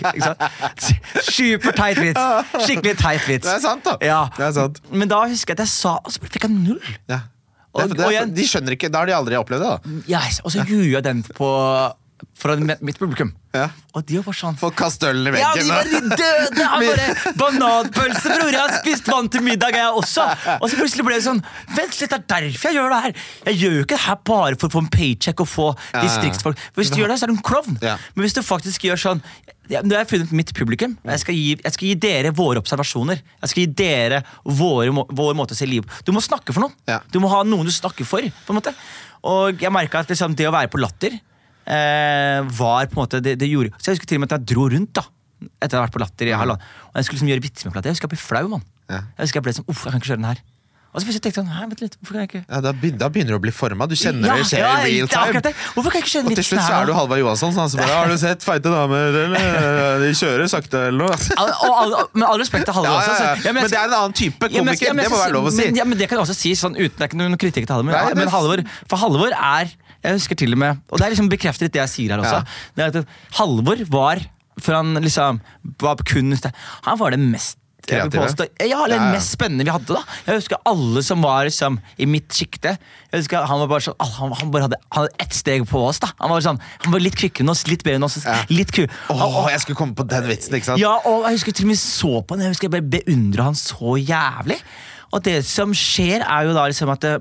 Super teit vits. Skikkelig teit vits. Det er sant, da. Ja. Det er sant. Men da husker jeg at jeg sa, og så fikk jeg null. Ja. Og- Det, og de skjønner ikke, Da har de aldri opplevd det. da Yes, og så gjorde jeg den på, foran mitt publikum. Ja. Og de var sånn Folk kaster ølen i Ja, de veggen. bare de døde! Han bare Bananpølse, bror! Jeg har spist vann til middag, jeg også! Og så plutselig ble det sånn Vent litt, det er derfor jeg gjør det her! Jeg gjør jo ikke det her bare for å få en paycheck og få ja. distriktsfolk. Hvis du gjør det, så er du en klovn. Ja. Men hvis du faktisk gjør sånn ja, Nå har jeg funnet mitt publikum. Jeg skal, gi, jeg skal gi dere våre observasjoner. Jeg skal gi dere våre, vår måte å se livet Du må snakke for noen. Ja. Du må ha noen du snakker for. på en måte Og jeg merka at liksom, det å være på Latter var på en måte det, det gjorde Så jeg husker til og med at jeg dro rundt da etter å ha vært på Latter i halvannet. Og jeg skulle liksom gjøre vitser med Latter. Jeg husker jeg ble flau, mann. Ja. Jeg husker jeg ble sånn, uff, jeg kan ikke kjøre den her. Og så plutselig tenkte jeg sånn, vent litt, hvorfor kan jeg ikke Ja, da, begynner, da begynner du å bli forma. Du kjenner Ja, det skjer ja, i real time. det. Hvorfor kan jeg ikke kjøre Og til slutt så er du? Halvard Johansson. Så bare, har du sett feite damer, eller? De kjører sakte, eller noe. All, og all, Med all respekt til Halvard også. ja, jeg Men det er en annen type men- komiker. men Det må være lov å si. Men, ja, men det kan jeg også si sånn uten Det er ikke noen kritikk til Halvor. Men, men Halvor for Halvor er Jeg husker til og med Og det er liksom bekrefter litt det jeg sier her også. Ja. Det er at Halvor var For han liksom var på kunst Han var det mest Kreative? Ja, eller Ja, ja. mest spennende vi hadde da. Jeg husker alle som var liksom, i mitt sjikte. Jeg husker Han var bare sånn, han, han bare hadde, han hadde ett steg på oss. da Han var sånn, han var litt kvikkere enn oss, litt bedre enn oss. Ja. Litt ku Åh, jeg skulle komme på den vitsen, ikke sant? Ja, og jeg husker til og med så på han. Jeg husker jeg bare beundra han så jævlig. Og det som skjer, er jo da liksom at det,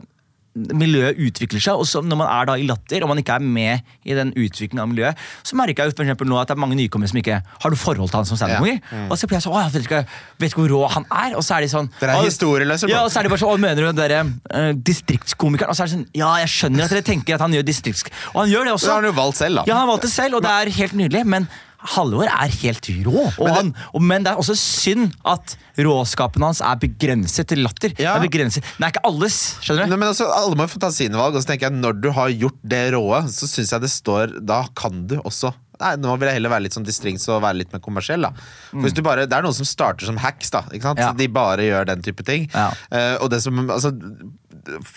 miljøet utvikler seg. Og så når man er da i Latter, og man ikke er med i den utviklingen av miljøet, så merker jeg jo for eksempel nå at det er mange nykommere som ikke har noe forhold til han som standup-komiker. Ja. Og så blir jeg sånn, å, jeg vet ikke, vet ikke hvor rå han er. Og så er de sånn Dere er historieløse, bro.» Ja, og så er de bare sånn, å, mener du dere uh, distriktskomikeren? Og så er det sånn, ja, jeg skjønner at dere tenker at han gjør distrikts... Og han gjør det også. Det har han jo valgt selv, da. Ja, han har valgt det selv, og det er helt nydelig. Men Halvor er helt rå. Og Men han, og, men det er også synd at råskapen hans er begrenset til latter. Ja. Det er begrenset. det er ikke alles. skjønner du? Nei, men altså, Alle må jo få ta sine valg. Og så tenker jeg Når du har gjort det råe, så syns jeg det står Da kan du også Nei, Nå vil jeg heller være litt sånn distrings og være litt mer kommersiell. da For hvis du bare, Det er noen som starter som hacks. da ikke sant? Ja. De bare gjør den type ting. Ja. Uh, og det som, altså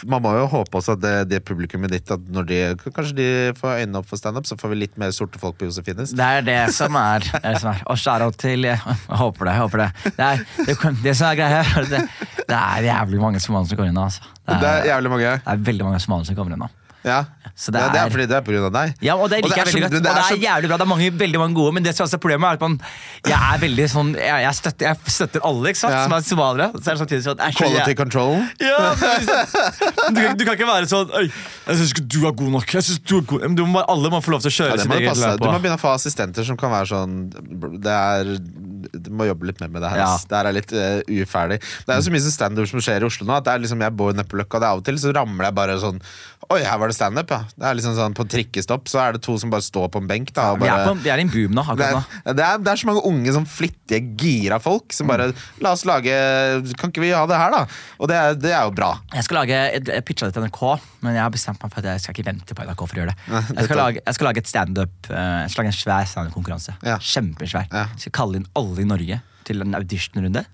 Man må jo håpe også at det, det publikummet ditt at når de, Kanskje de får øynene opp for standup, så får vi litt mer sorte folk på Josefines. Det er det som er. Det, er det som er. Og shout-out til Jeg håper det. jeg håper Det Det, er, det, det som er greia, er det, det er jævlig mange somaliere som kommer inn nå. Altså. Det, Det er, er jævlig mange. det er veldig mange somaliere som kommer inn nå. Ja. Så det ja, det er er- fordi det er av deg. Ja, og det liker jeg veldig godt. Og det er så- jævlig bra. Det er mange, veldig mange gode, men det som er problemet er at man Jeg er veldig sånn Jeg, jeg, støtter, jeg støtter alle, ikke sant, Ja. som er somaliere. Så er det samtidig sånn er Quality jeg, control. Ja, liksom, du, du kan ikke være sånn Øy, jeg syns ikke du er god nok. Jeg synes du er god Men du må, Alle må få lov til å kjøre sitt eget løp. du må begynne å få assistenter som kan være sånn Det er du må jobbe litt mer med det her. Ja. Det her er litt uh, uferdig. Det er jo så mye standup som skjer i Oslo nå. At det er liksom, Jeg bor nede på Løkka, og det av og til så ramler jeg bare sånn Oi, her var det standup, ja. Det er liksom sånn På trikkestopp så er det to som bare står på en benk. da og er, bare, vi er i en boom nå. det, er, det, er, det er så mange unge, sånn flittige, gira folk som bare La oss lage Kan ikke vi ha det her, da? Og det er, det er jo bra. Jeg skal lage, jeg, pitcha det til NRK, men jeg har bestemt meg for at jeg skal ikke vente på NRK for å gjøre det. Jeg skal lage, jeg skal lage et standup eh, en svær standup-konkurranse. Ja. Kjempesvær. Ja. Skal kalle inn alle i Norge til en auditionrunde.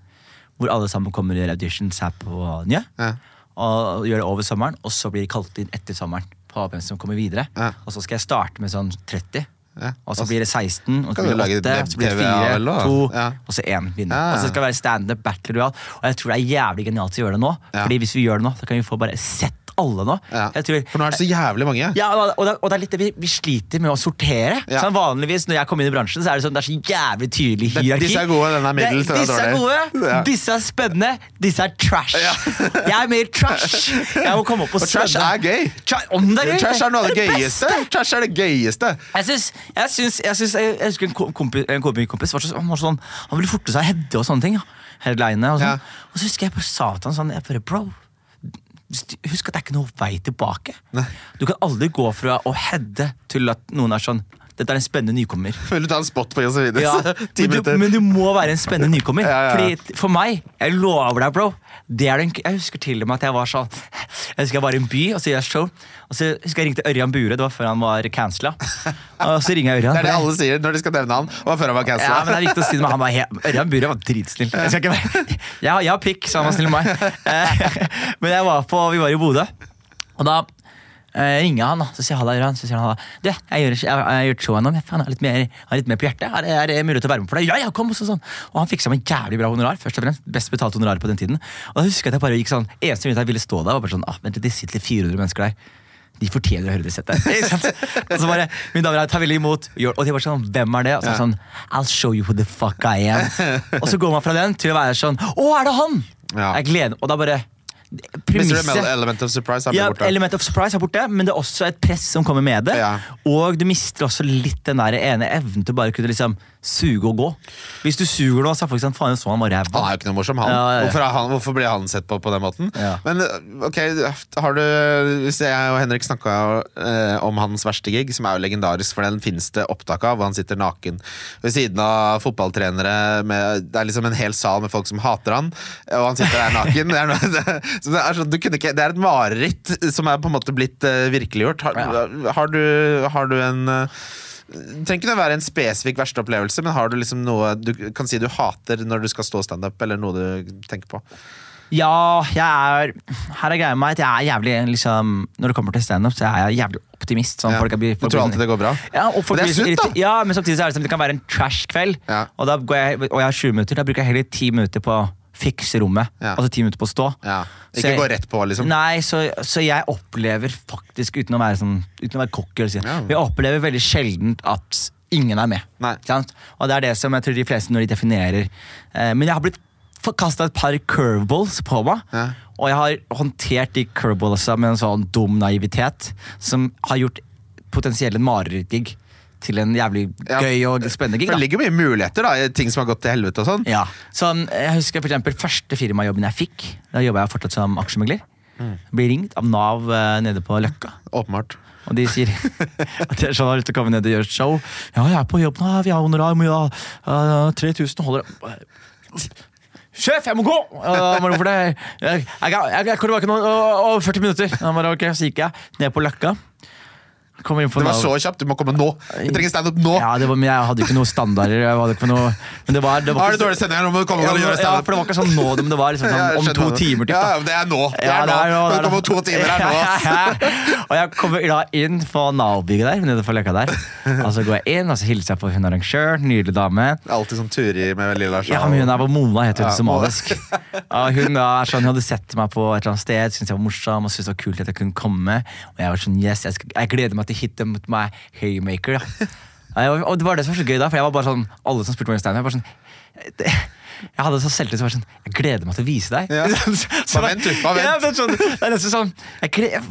Hvor alle sammen kommer og gjør auditions her på Nye. Ja. Og gjør det over sommeren, og så blir de kalt inn etter sommeren. På hvem som kommer videre Ja. Og så skal jeg starte med sånn 30. Ja. Og så blir det 16, og så blir det 8, så blir det 4, 2, Ja. og så 1 vinner. Og så skal det være standup battle royal. Og jeg tror det er jævlig genialt å gjøre det nå. Fordi hvis vi gjør det nå, så kan vi få bare sett alle nå. Ja. Tror, For nå er det så jævlig mange. ja, og det, og det er litt det vi, vi sliter med å sortere. Ja. Sånn vanligvis Når jeg kommer inn i bransjen, så er det sånn, det er så jævlig tydelig hierarki. disse er gode, den er middels, Disse er gode, disse er spennende, disse er trash. jeg er mer trash. Jeg må komme opp og Og trash er gøy. Tra om det er gøy! Trash er noe av det gøyeste. Trash er det gøyeste. Jeg syns, jeg, jeg, jeg, jeg husker en kom- kompis, en kompis var så, han, var sånn, han ville forte seg Hedde og sånne ting. Ja. Headline og sånn. Og så husker jeg bare sa til han sånn jeg bare, Bro, husk at det er ikke noe vei tilbake. Nei. Du kan aldri gå fra å heade til at noen er sånn Dette er en spennende nykommer. Vil du ta en spot på Josefine? Ja, men, du, men du må være en spennende nykommer. Ja, ja. Fordi For meg, jeg lover deg, bro det den, Jeg husker til og med at jeg var sånn Jeg husker jeg var i en by og så gjør jeg show. Og så husker jeg ringte Ørjan Bure, det var før han var cancela. Og så ringer jeg Ørjan. Det er det alle sier når de skal nevne han. Og før han var Ja, men det er viktig å si det, men han var helt, Ørjan Bure var dritsnill. Jeg, skal ikke jeg, jeg har pikk, så han var snill med meg. Eh, Men var på, vi var i Bodø, og da eh, ringer han. da, Så sier halla, Ørjan. Så sier han halla. Du, jeg gjør, jeg, jeg gjort showet nå, men faen, jeg har litt, mer, jeg har litt mer på hjertet. Er, er det mulig å være med for deg? Ja, ja, kom! Og, så, sånn. og han fiksa meg jævlig bra honorar. først og fremst, Best betalt honorar på den tiden. Og da husker jeg at jeg bare gikk sånn, Eneste grunn til at jeg ville stå der, var bare sånn ah, vent, Det sitter 400 mennesker der. De fortjener å høre det settet. Og så bare, Min damer tar ta veldig imot. Og de var sånn, hvem er det? Og så sånn, I'll show you who the fuck I am. Og så går man fra den til å være sånn, å, er det han? Ja. Jeg gleder Og da bare. Premisset Element of Surprise er ja, borte. Element of surprise er borte, men det er også et press som kommer med det. Ja. Og du mister også litt den der ene evnen til bare kunne liksom suge og gå. Hvis du suger nå, så er folk sånn faen, så han var Han er jo ikke noe morsom, han. Ja, ja, ja. Hvorfor, han hvorfor blir han sett på på den måten? Men ok, har du Hvis jeg og Henrik snakka eh, om hans verste gig, som er jo legendarisk, for den finnes det opptak av, hvor han sitter naken ved siden av fotballtrenere med, Det er liksom en hel sal med folk som hater han, og han sitter der naken. Det er, noe, det, det, er sånn, ikke, det er et mareritt som er på en måte blitt eh, virkeliggjort. Har, har, du, har du en eh, trenger ikke være en spesifikk verste opplevelse, men har du liksom noe du kan si du hater når du skal stå standup, eller noe du tenker på? Ja, jeg er Her er greia med meg at jeg er jævlig liksom Når det kommer til standup, så er jeg jævlig optimist. Sånn, Ja. folk er, folk Du tror alltid det går bra? Ja, Men det er blir sunt, da. Ja, men samtidig så er det, som, det kan være en trash-kveld. Ja. Og, da går jeg, og jeg har 20 minutter. Da bruker jeg heller 10 minutter på å fikse rommet. Ja. Altså ti minutter på å stå. Ja. Ikke jeg- gå rett på, liksom. Nei, så, så jeg opplever faktisk, uten å være, sånn, uten å være kokk, eller si, Ja. jeg opplever veldig sjelden at ingen er med. Sant? Og det er det som jeg tror de fleste når de definerer eh, Men jeg har blitt kasta et par curveballs på meg. Ja. Og jeg har håndtert de curveballsa med en sånn dum naivitet som har gjort potensielle marerittgig til en jævlig Ja. gøy og spennende gig. Da. det ligger mye muligheter, da, ting som har gått til helvete og sånn. Ja, sånn, jeg husker for eksempel første firmajobben jeg fikk. Da jobba jeg fortsatt som aksjemegler. Mm. Blir ringt av Nav eh, nede på Løkka. Åpenbart. Og de sier at jeg har lyst til å komme ned og gjøre et show. Ja, jeg er på jobb nå, vi har honorar, må ja, uh, 3000 holder Sjef, jeg må gå! Uh, hvorfor det? Jeg, jeg, jeg, jeg kommer tilbake uh, 40 minutter. Bare, okay, Så gikk jeg ned på Løkka. Kommer inn på Det var så kjapt, du må komme nå! Vi trenger standup nå! Ja, det var, men jeg hadde ikke noen standarder. Jeg hadde ikke noe, men det var, det var Har du ikke- dårlig sending, nå må du komme ja, og gjøre standup! ja, for det var ikke sånn nå, men det var liksom sånn, om to timer. Typ, Ja, ja, det er nå! Det er det nå, nå! det er nå. to timer her nå, og jeg kommer da inn på Nav-bygget der, nede for løkka der. Og så går jeg inn, og så hilser jeg på hun arrangør, nydelig dame. Alltid som Turi med lilla Ja, men hun er på Mona, heter hun Ja, somalisk. Hun da sånn, hun hadde sett meg på et eller annet sted, syntes jeg var morsom og syntes det var kult at jeg kunne komme. Og jeg var sånn, yes, jeg, skal, jeg gleder meg til hit them with my haymaker. Da. Og det var det som var så gøy da, for jeg var bare sånn, alle som spurte meg om jeg var sånn det, jeg hadde så selvtillit som var sånn Jeg gleder meg til å vise deg. Ja. Så- vent, du, bare vent. Ja, sånn, det er nesten sånn Jeg gleder,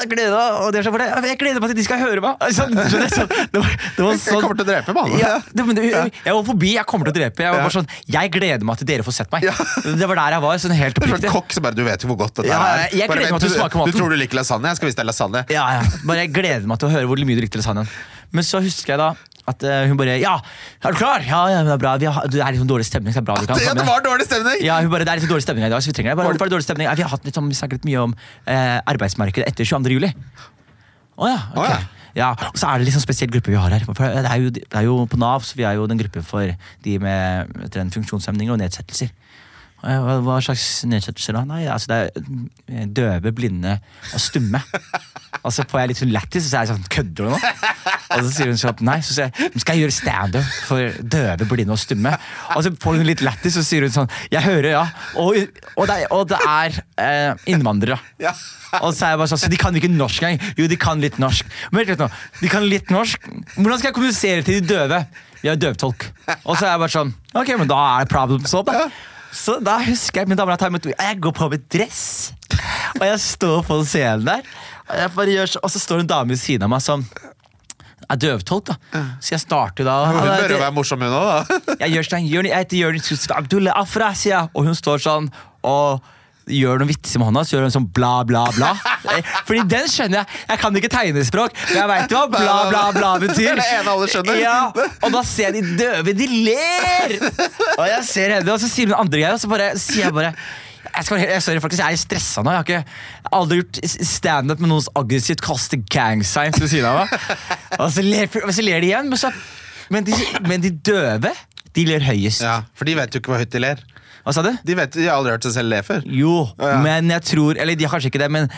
jeg gleder meg og det er sånn, Jeg gleder meg til de skal høre meg! Sånn, skjønner sånn, det var, det var Jeg sånn kommer til å drepe mannen. ja, det, men, det, jeg var forbi, jeg kommer til å drepe. Jeg var bare sånn, jeg gleder meg til dere får sett meg. Det var der jeg var. sånn helt er sånn kokk som bare Du vet jo hvor godt dette Ja, er. jeg Bare meg til å du- smake maten. Du tror du liker lasagne? Jeg skal vise deg lasagne. Ja, ja. Bare jeg gleder meg til å høre hvor mye du likte lasagnen. Men så husker jeg da at uh, hun bare Ja, er du klar? Ja, ja, det er bra. Vi har, det er sånn dårlig stemning. Så det er bra du kan Ja, det var dårlig stemning! Ja, hun bare, det er sånn dårlig stemning i dag, så vi trenger det. Bare, er dårlig stemning? Ja, vi har litt, sånn- vi snakket mye om eh, arbeidsmarkedet etter 22. juli. Å ja, ok. Oh, ja. Ja, og så er det sånn spesiell gruppe vi har her. Det, er jo, det er jo På Nav så vi er jo den gruppen for de med funksjonshemninger og nedsettelser. Jeg, Hva, hva slags nedsettelser da? Nei, altså det er eh, døve, blinde og stumme. Og så får jeg litt sånn lættis, og så er jeg sånn Kødder du nå? Og så sier hun sånn Nei, så sier jeg skal jeg gjøre standup for døve, blinde og stumme. Og så får hun litt lættis, og så sier hun sånn Jeg hører, ja. Og, og, det, og det er eh, innvandrere. Ja. Og så er jeg bare sånn, så De kan ikke norsk engang. Jo, de kan litt norsk. Men vet du nå, de kan litt norsk. Hvordan skal jeg kommunisere til de døve? Vi har døvtolk. Og så er jeg bare sånn Ok, men da er det problem solved. da. Så da husker jeg min herrer, jeg går på med dress, og jeg står på scenen der. Og, gjør og så står det en dame ved siden av meg som er døvtolk. da Så jeg starter da Hun bør jo være morsom, hun òg, da. jeg gjør sånn, jeg heter Jørgen Abdullah Afra, sier jeg. Og hun står sånn og gjør noen vitser med hånda, så gjør hun sånn bla, bla, bla. Eh, Fordi den skjønner jeg. Jeg kan ikke tegnespråk, men jeg veit hva bla, bla, bla betyr. Det er det ene alle skjønner. Ja, Og da ser jeg de døve, de ler! Og jeg ser henne, og så sier hun andre greier, og så bare sier jeg bare jeg skal, jeg, sorry, faktisk, jeg er stressa nå. Jeg har, ikke, aldri gjort standup med noen som aggressivt kaster gang signs ved siden av meg. Og så ler, så ler de igjen, men, så, men, de, men de døve, de ler høyest. Ja, For de vet jo ikke hvor høyt de ler. Hva sa du? De, vet, de har aldri hørt seg selv le før. Jo, Ja. men jeg tror Eller de har kanskje ikke det, men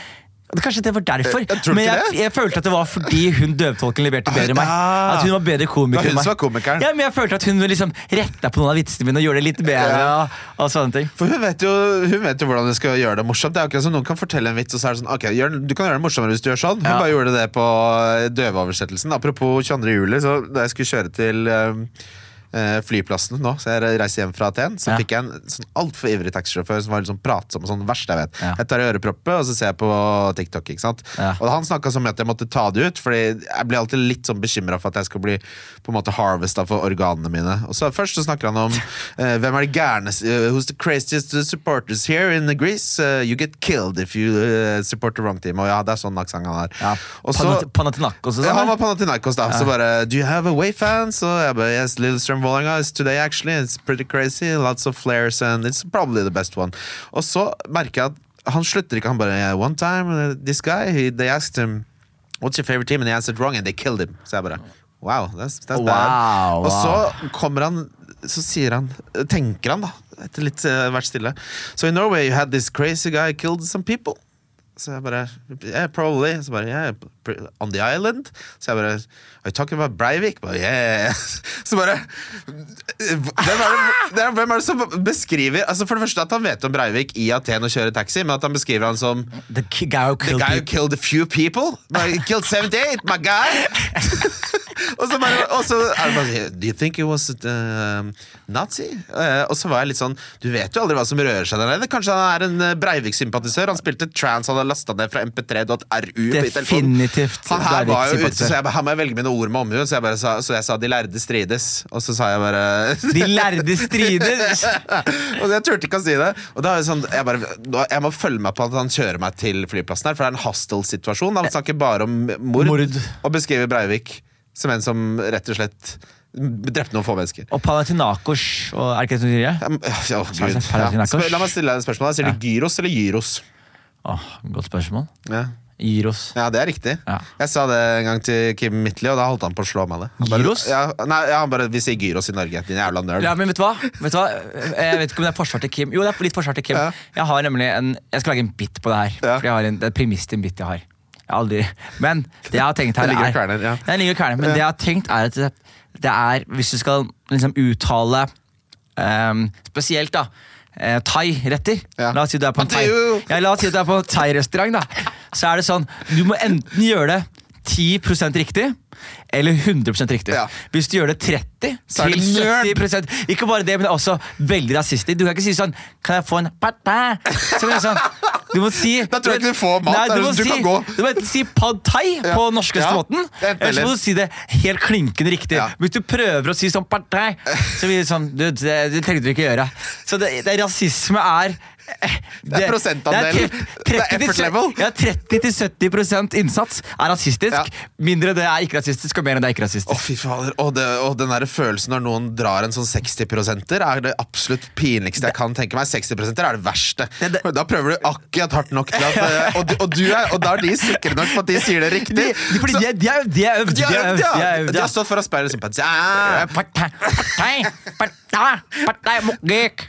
Kanskje det var derfor. Jeg- men jeg, jeg følte at det var fordi hun døvtolken leverte bedre enn meg. At hun var bedre komiker enn meg. Ja, men jeg følte at hun liksom retta på noen av vitsene mine og gjorde det litt bedre. Ja. Og, og sånne ting For hun vet, jo, hun vet jo hvordan jeg skal gjøre det morsomt. Det er akkurat som Noen kan fortelle en vits, og så er det sånn Ok, du kan gjøre det morsommere hvis du gjør sånn. Hun Ja. bare gjorde det på eh, døveoversettelsen. Apropos 22. juli, så da jeg skulle kjøre til eh, eh, flyplassen nå, så jeg reiste hjem fra Aten, så Ja. fikk jeg en sånn altfor ivrig taxisjåfør som var sånn pratsom og sånn verst jeg vet. Ja. Jeg tar i øreproppet, og så ser jeg på TikTok, ikke sant. Ja. Og han snakka som at jeg måtte ta det ut, Fordi jeg blir alltid litt sånn bekymra for at jeg skal bli på en måte harvesta for organene mine. Og så Først så snakker han om uh, hvem er de gærne uh, Who's the craziest supporters here in Greece? Uh, you get killed if you eh, support the wrong team. Og ja, det er sånn aksent han har. Ja. Og så Panathinaikos ja, han sånn. var Panathinaikos da, så bare Do you have away fans? Og jeg bare Yes, Lillestrøm Vålerenga is today actually. It's pretty crazy. Lots of flares and it's probably the best one. Og så merker jeg at han slutter ikke. Han bare One time, uh, this guy, he, they asked him What's your favorite team? And he answered wrong, and they killed him. Så jeg bare Wow, that's, that's Wow, bad. Og så kommer han Så sier han Tenker han, da, etter litt uh, vært stille. So in Norway you had this crazy guy killed some people. Så jeg bare Yeah, probably. Så bare, yeah, on the island. Så jeg bare Are you talking about Breivik? Bare, yeah. Så bare hvem er, det, hvem er det som beskriver Altså For det første at han vet om Breivik i Aten og kjører taxi, men at han beskriver han som The guy who The killed guy who killed a few people? My, killed 78, my guy! og så bare og så er det bare sånn, Do you think he was a um, Nazi? Eh, og så var jeg litt sånn Du vet jo aldri hva som rører seg der nede. Kanskje han er en eh, Breivik-sympatisør? Han spilte trans, han har lasta ned fra mp3.ru. på telefonen. Definitivt Han her var jo ute, så jeg, bare, her må jeg velge mine ord med omhu. Så, jeg bare sa- så jeg sa 'de lærde strides', og så sa jeg bare De lærde strides! og jeg turte ikke å si det. Og da er det sånn, jeg, bare, jeg må følge meg på at han kjører meg til flyplassen her, for det er en hostile situasjon. Han snakker bare om mord, Mord. og beskriver Breivik som en som rett og slett drepte noen få mennesker. Og Palatinakos og Er det ikke det som sier det? Ja, ja? La meg stille deg et spørsmål. Sier du gyros eller gyros? Åh, Godt spørsmål. Ja. Gyros. ja, det er riktig. Ja. Jeg sa det en gang til Kim Midtly, og da holdt han på å slå meg det. Han bare- Gyros? Ja, nei, ja, han bare Vi sier gyros i Norge, din jævla nerd. Ja, men vet du hva? Vet du hva? Jeg vet ikke om det er forsvar til Kim. Jo, det er litt forsvar til Kim. Ja. Jeg har nemlig en Jeg skal lage en bit på det her. For jeg har en, Det er premiss til en bit jeg har. Jeg aldri Men det jeg har tenkt her ligger er kverner, ja. Den ligger kverner, Men det jeg har tenkt er at det, det er Hvis du skal liksom uttale um, Spesielt da uh, thai-retter. La oss si du er på en thai-restaurant. ja, La oss si du er på thai-restaurant. da Så er det sånn Du må enten gjøre det 10% riktig eller 100% riktig. Ja. Hvis du gjør det 30 Så er det nerd. 70 Ikke bare det, men det er også veldig rasistisk. Du kan ikke si sånn Kan jeg få en patta? Så sånn, du må si Da tror jeg ikke du får mat, Nei, du, må du si, kan gå. du må enten si pad thai Ja. på norskeste Ja, måten, eller så må du si det helt klinkende riktig. Ja. Hvis du prøver å si sånn pad thai, så blir det sånn Du, det, det trengte du ikke gjøre. Så det, det rasisme er Det er prosentandelen. Det er effort level. Ja, 30-70 innsats er rasistisk. Ja. Mindre det er ikke rasistisk, og mer enn det er ikke rasistisk. Å, fy fader. Og, det, og den der følelsen når noen drar en sånn 60% er det absolutt pinligste jeg kan tenke meg. 60 er det verste. Det- det- Da prøver du akkurat hardt nok til at eh, Og, og, du er, og da er de sikre nok på at de sier det riktig. De, fordi Så- de, er- de er øvd, de er de er De har stått foran speilet og sånn ja. Partei, partei, partei, partei.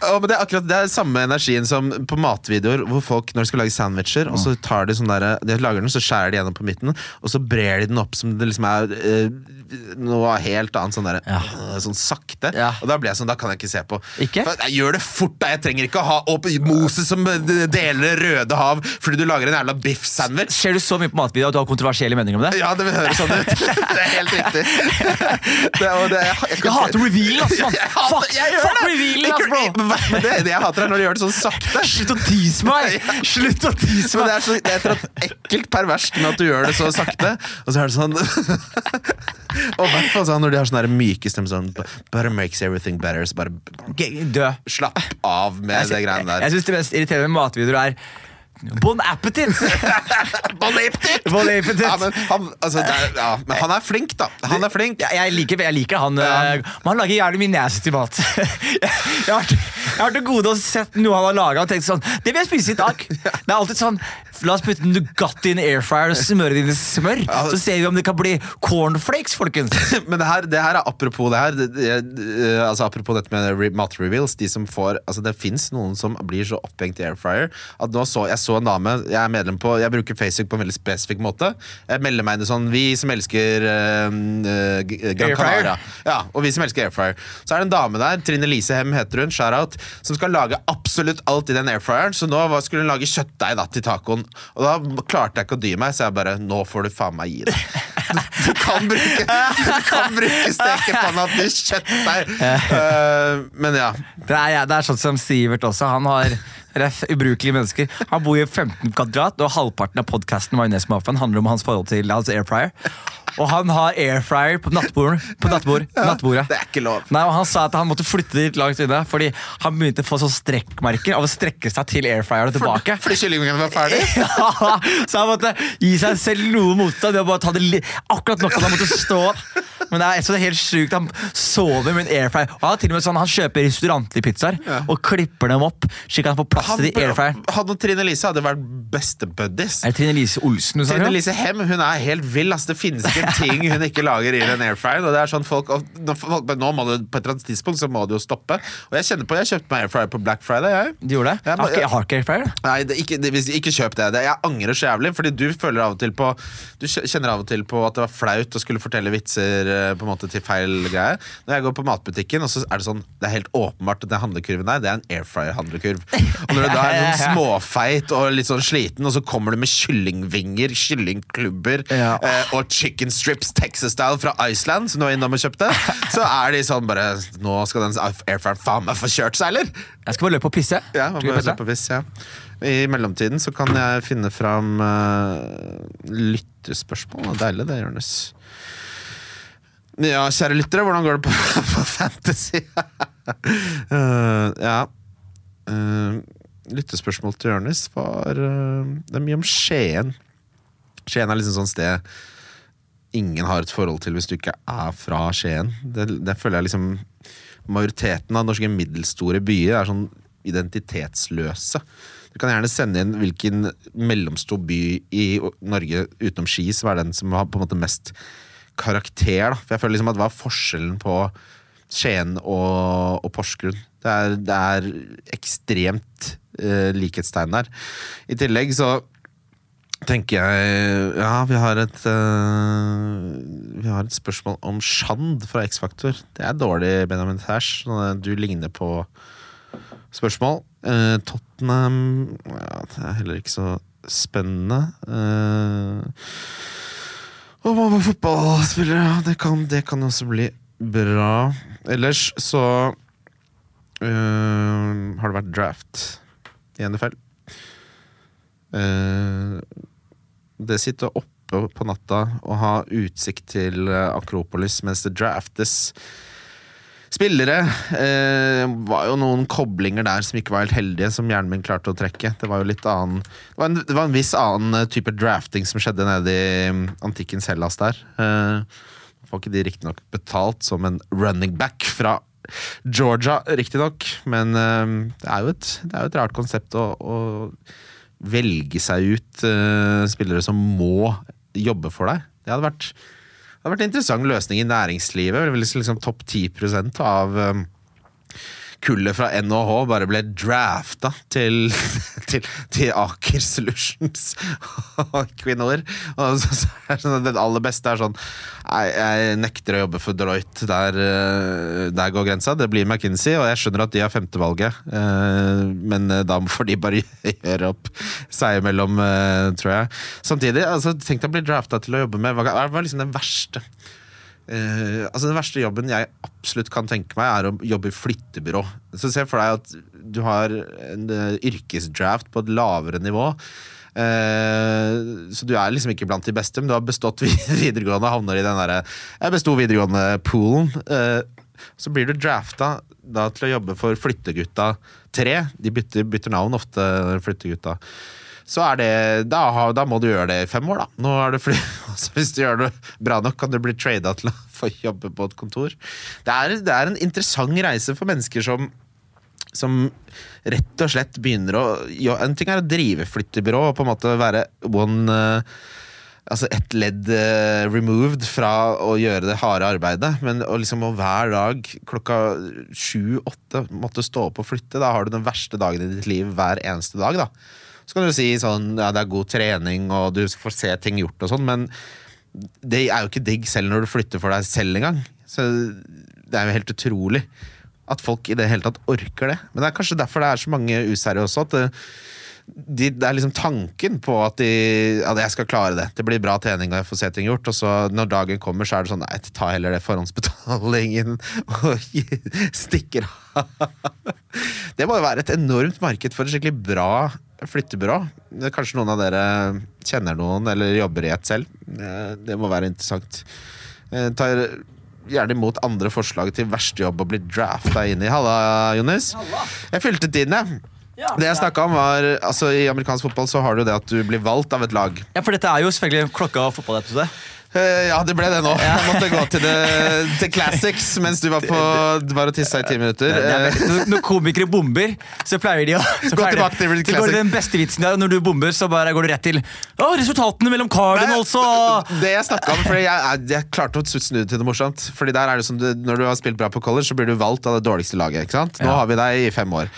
Ja, det er akkurat det er samme energien som på matvideoer hvor folk når de skal lage sandwicher, og så tar de sånn der, de lager den, så skjærer de gjennom på midten, og så brer de den opp som det liksom er eh, noe helt annet, sånn der, Ja. eh, sånn sakte. Ja. Og da blir jeg sånn, da kan jeg ikke se på. Ikke? For, jeg gjør det fort, da! Jeg trenger ikke å ha opp Moses som eh, deler røde hav fordi du lager en jævla biff-sandwich. Ser du så mye på matvideo at du har kontroversielle meninger om det? Ja, det høres sånn ut. Det er helt riktig. Det, det, jeg, jeg, Jeg hater reveal, ass, mann! Fuck, fuck det. reveal, ass, bro! Det, det jeg hater, er når de gjør det sånn sakte. Slutt å tease meg! Slutt å tease Men det meg! er, så, det er et ekkelt perverst med at du gjør det så sakte. Og så er det sånn Og i hvert fall sånn når de har sånn myke stemmer sånn Butter makes everything better. Så bare Dø. slapp av med det greiene der. Jeg synes det mest irriterende med matvideoer er Bon appetit! Bon appetit! Bon appetit! Ja, men, han, altså, er, ja, men han er flink, da. Han er flink. Jeg, jeg, liker, jeg liker han, Ja. eh, men han lager gjerne mye nasty mat. jeg, jeg, har, jeg har til gode å sett noe han har laga og tenkt sånn Det vil jeg spise i dag. Det er alltid sånn La oss putte Nugatti i en air fryer og smøre det inn i smør. Så ser vi om det kan bli cornflakes, folkens. Men det her, det her er apropos det her. Det, det, altså Apropos dette med re matreveals. De som får Altså Det fins noen som blir så opphengt i air fryer at nå så jeg så en dame Jeg er medlem på Jeg bruker Facebook på en veldig spesifikk måte. Jeg melder meg inn i sånn Vi som elsker uh, Gran Canaria. Ja, og vi som elsker air fryer. Så er det en dame der, Trine Lise Hem heter hun, shout-out, som skal lage absolutt alt i den air fryeren. Så nå skulle hun lage kjøttdeig da, til tacoen. Og da klarte jeg ikke å dy meg, så jeg bare Nå får du faen meg gi deg. Du kan bruke, du kan bruke stekepanna til kjøttdeig. Uh, men ja. Det er, ja, det er sånn som Sivert også. Han har ref, ubrukelige mennesker. Han bor i 15 kvadrat, og halvparten av podkasten handler om hans forhold til hans air fryer. Og han har air fryer på nattbord, på nattbord, nattbordet. Det er ikke lov. Nei, og Han sa at han måtte flytte dit langt unna fordi han begynte å få sånn strekkmerker av å strekke seg til airfryeren og tilbake. Fordi kyllingen var ferdig? Ja, så han måtte gi seg selv noe motstand ved å bare ta det akkurat nok til han måtte stå. Men det er, så det er helt sjukt. Han sover med en airfryer. Og han, er til og med sånn, han kjøper restaurantlige pizzaer og klipper dem opp, slik han får plass Han, til de airfryeren. han og Trine Lise hadde vært bestebuddies. Er det Trine Lise Olsen du Trine Lise Hem hun er helt vill. Altså, Det finnes ikke ting hun ikke lager i den airfryeren. Og det er sånn folk, nå må du, På et eller annet tidspunkt så må det jo stoppe. Og jeg kjenner på, jeg kjøpte meg airfryer på Black Friday. jeg Du gjorde det? Jeg ikke, jeg har ikke airfryer. Nei, det, ikke, det, ikke kjøp det. det. Jeg angrer så jævlig, fordi du føler av og til på Du kjenner av og til på at det var flaut å skulle fortelle vitser på en måte til feil greie. Når jeg går på matbutikken, og så er det sånn Det er helt åpenbart at den handlekurven der, det er en airfryer-handlekurv. Og når du da er sånn småfeit og litt sånn sliten, og så kommer du med kyllingvinger, kyllingklubber Ja. eh, og chicken strips Texas-style fra Iceland, som du var innom og kjøpte, så er de sånn bare Nå skal den airfryeren faen meg få kjørt seg, eller? Jeg skal bare løpe og pisse. Ja, man løpe må pisse? ja. I mellomtiden så kan jeg finne fram uh, lyttespørsmål. Er deilig, det, Jonis. Ja, kjære lyttere, hvordan går det på, på Fantasy? uh, ja. uh, lyttespørsmål til Jonis var uh, Det er mye om Skien. Skien er liksom sånn sted ingen har et forhold til hvis du ikke er fra Skien. Det, det føler jeg liksom Majoriteten av norske middelstore byer er sånn identitetsløse. Du kan gjerne sende inn hvilken mellomstor by i Norge utenom Ski som er den som har på en måte mest karakter. Da. For jeg føler liksom at Hva er forskjellen på Skien og, og Porsgrunn? Det er, det er ekstremt uh, likhetstegn der. I tillegg så tenker jeg Ja, vi har et uh, Vi har et spørsmål om Shand fra X-Faktor. Det er dårlig, Benjamin Tash. Sånn Du ligner på spørsmål. Uh, Tottenham ja, Det er heller ikke så spennende. Eh, Å, man var fotballspiller, ja. Det kan, det kan også bli bra. Ellers så øh, har det vært draft i NFL. Uh, det sitter oppe på natta og ha utsikt til eh, Akropolis mens det draftes spillere. Eh, var jo noen koblinger der som ikke var helt heldige, som hjernen min klarte å trekke. Det var jo litt annen Det var en, det var en viss annen eh, type drafting som skjedde nede i mm, antikkens Hellas der. Eh, får ikke de riktignok betalt som en running back fra Georgia, riktignok, men eh, det, er jo et, det er jo et rart konsept å, å velge seg ut eh, spillere som må jobbe for deg. Det hadde vært, hadde vært en interessant løsning i næringslivet. Liksom topp 10% av um, kullet fra NHH bare ble drafta til, til, til Aker Solutions og Equinor. Og så, så er sånn, den aller beste er sånn jeg, jeg nekter å jobbe for Deloitte. Der, eh, der går grensa. Det blir McKinsey, og jeg skjønner at de har femtevalget. eh, Men eh, da får de bare gjøre opp seg imellom, tror jeg. Samtidig, altså, tenk deg å bli drafta til å jobbe med Hva er liksom den verste? Eh, altså Den verste jobben jeg absolutt kan tenke meg, er å jobbe i flyttebyrå. Så Se for deg at du har en uh, yrkesdraft på et lavere nivå. Uh, så du er liksom ikke blant de beste, men du har bestått videregående og havner i den derre Jeg besto videregående-poolen. Så blir du drafta da til å jobbe for Flyttegutta 3. De bytter, bytter navn ofte, Flyttegutta så er det, da, da må du gjøre det i fem år, da. Nå er det fordi, altså, hvis du gjør det bra nok, kan du bli trada til å få jobbe på et kontor. Det er, det er en interessant reise for mennesker som som rett og slett begynner å ja, En ting er å drive flyttebyrå og på en måte være one uh, Altså ett ledd uh, removed fra å gjøre det harde arbeidet, men å liksom å hver dag klokka sju-åtte måtte stå opp og flytte, da har du den verste dagen i ditt liv hver eneste dag, da. Så kan du si sånn ja, det er god trening og du får se ting gjort og sånn, men det er jo ikke digg selv når du flytter for deg selv engang. Så det er jo helt utrolig at folk i det hele tatt orker det. Men det er kanskje derfor det er så mange useriøse at det de, det er liksom tanken på at de At jeg skal klare det. Det blir bra trening og jeg får se ting gjort. Og så når dagen kommer, så er det sånn Nei, ta heller det forhåndsbetalingen og stikker av. Det må jo være et enormt marked for et skikkelig bra flyttebyrå. Er Kanskje noen av dere kjenner noen eller jobber i et selv. Eh, Det må være interessant. Jeg tar gjerne imot andre forslag til verste jobb å bli drafta inn i. Halla, Jonis. Jeg fylte din, jeg. Det jeg snakka om var altså I amerikansk fotball så har du det at du blir valgt av et lag. Ja, for dette er jo selvfølgelig klokka og fotballepisode. Eh, ja, det ble det nå. Jeg måtte gå til, det, til classics mens du var, på, du var og tissa i ti minutter. Er Eh, Når, når komikere bomber, så pleier de å så Gå tilbake til så går. Den beste vitsen der, Når du bomber, så bare går du rett til Å, resultatene mellom Cardinals og Det jeg snakka om, fordi jeg, jeg klarte å snu det til noe morsomt. Fordi der er det som du, Når du har spilt bra på college, så blir du valgt av det dårligste laget. ikke sant? Nå Ja. har vi deg i fem år.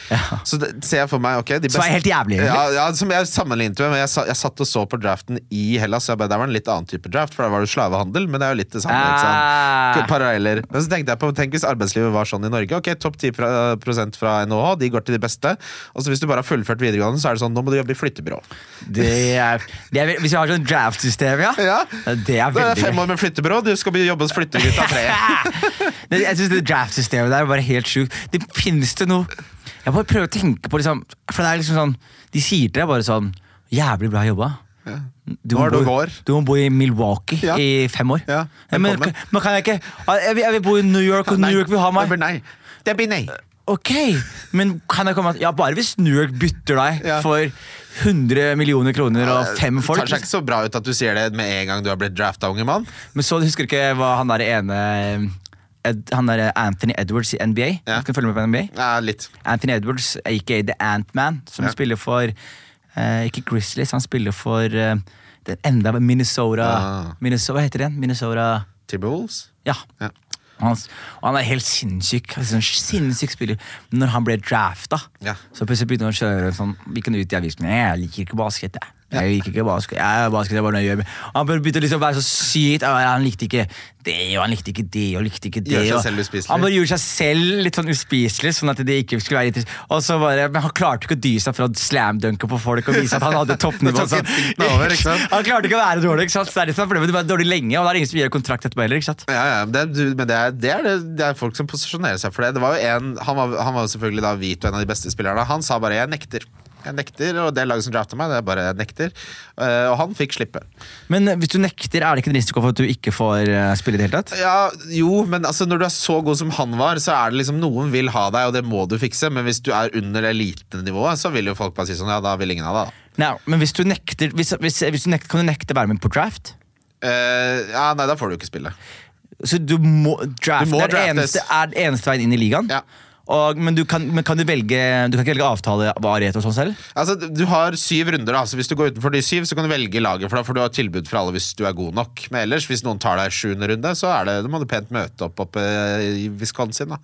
Så det, ser jeg for meg ok, de Som er helt jævlig, egentlig. Ja, ja, som jeg sammenlignet med. Men jeg, jeg satt og så på draften i Hellas. Jeg bare, Der var en litt annen type draft, for der var det slavehandel. Men det er jo litt det samme. ikke sant? Ah. Paralleller. Men så tenkte jeg på, tenk hvis arbeidslivet var sånn i Norge. Ok, Topp 10 fra- NHH, de går til de beste. Og så hvis du bare har fullført videregående, så er det sånn, nå må du jobbe i flyttebyrå. det er, det er, Hvis vi har sånn draft-system, ja. Ja. Det er Det er fem år med flyttebyrå, du skal jobbe hos Flyttegutta 3. Det- Jeg synes det draft-systemet der er bare helt sjukt. Det finnes det noe Jeg bare prøver å tenke på liksom For det er liksom sånn De sier til deg bare sånn Jævlig bra jobba. Du må du bo, du må bo i Milwaukee Ja. i fem år. Ja, men, men kan jeg ikke jeg vil, jeg vil bo i New York, og Nei, New York vil ha meg. Det blir nei. Det blir nei. Ok, men kan jeg komme Ja, bare hvis New York bytter deg for 100 millioner kroner og fem folk. Det tar seg ikke så bra ut at du sier det med en gang du har blitt drafta, unge mann. Men så husker du ikke hva han der ene Ed, Han der Anthony Edwards i NBA? Ja. Kan du følge med på NBA? Ja, litt. Anthony Edwards, aka The Ant-Man, som Ja. spiller for eh, Ikke Grizzlies, han spiller for eh, den enda Minnesota, Ah. Minnesota Hva heter den? Minnesota Timberwolves. Ja. Ja. Han, og han er helt sinnssyk. Sånn sinnssyk spiller. Men når han ble drafta, Ja. så plutselig begynte han å kjøre sånn Gikk han ut i avisen Jeg liker ikke basket, jeg. Jeg liker ikke basket. Jeg basket er bare gjør. Han begynte liksom å være så sykt Han likte ikke det, og han likte ikke det, og likte ikke det. Gjør seg selv uspiselig. Han bare gjorde seg selv litt sånn uspiselig, sånn at det ikke skulle være interessant. Og så bare, Men han klarte ikke å dy seg fra å slamdunke på folk og vise at han hadde toppnivå. Sånn. over? Han klarte ikke å være dårlig, ikke sant? Så det er det som er problemet. Du var dårlig lenge, og da er det ingen som gir kontrakt etterpå heller. ikke sant? Ja, ja, det, men det er, det, er det, det er folk som posisjonerer seg for det. det var jo en, han, var, han var jo selvfølgelig da hvit og en av de beste spillerne. Han sa bare 'jeg nekter'. Jeg nekter, Og det laget som drafta meg, det er bare 'jeg nekter'. Eh, og han fikk slippe. Men hvis du nekter, er det ikke en risiko for at du ikke får eh, spille i det hele tatt? Ja, jo, men altså når du er så god som han var, så er det liksom noen vil ha deg, og det må du fikse. Men hvis du er under elitenivået, så vil jo folk bare si sånn ja, da vil ingen ha deg. da. Nei, men hvis du nekter, hvis, hvis, hvis du nekter kan du nekte å være med på draft? Uh, ja, nei, da får du ikke spille. Så du må draft Du må det er, draftes. eneste, er eneste veien inn i ligaen? Ja. Og, men, du kan, men kan du velge Du kan ikke velge avtalevarighet og sånn selv? Altså, Du har syv runder. da, så Hvis du går utenfor de syv, så kan du velge laget. For da får du ha tilbud for alle hvis du er god nok. Men ellers, hvis noen tar deg sjuende runde, så er det, må du pent møte opp oppe i Wisconsin. da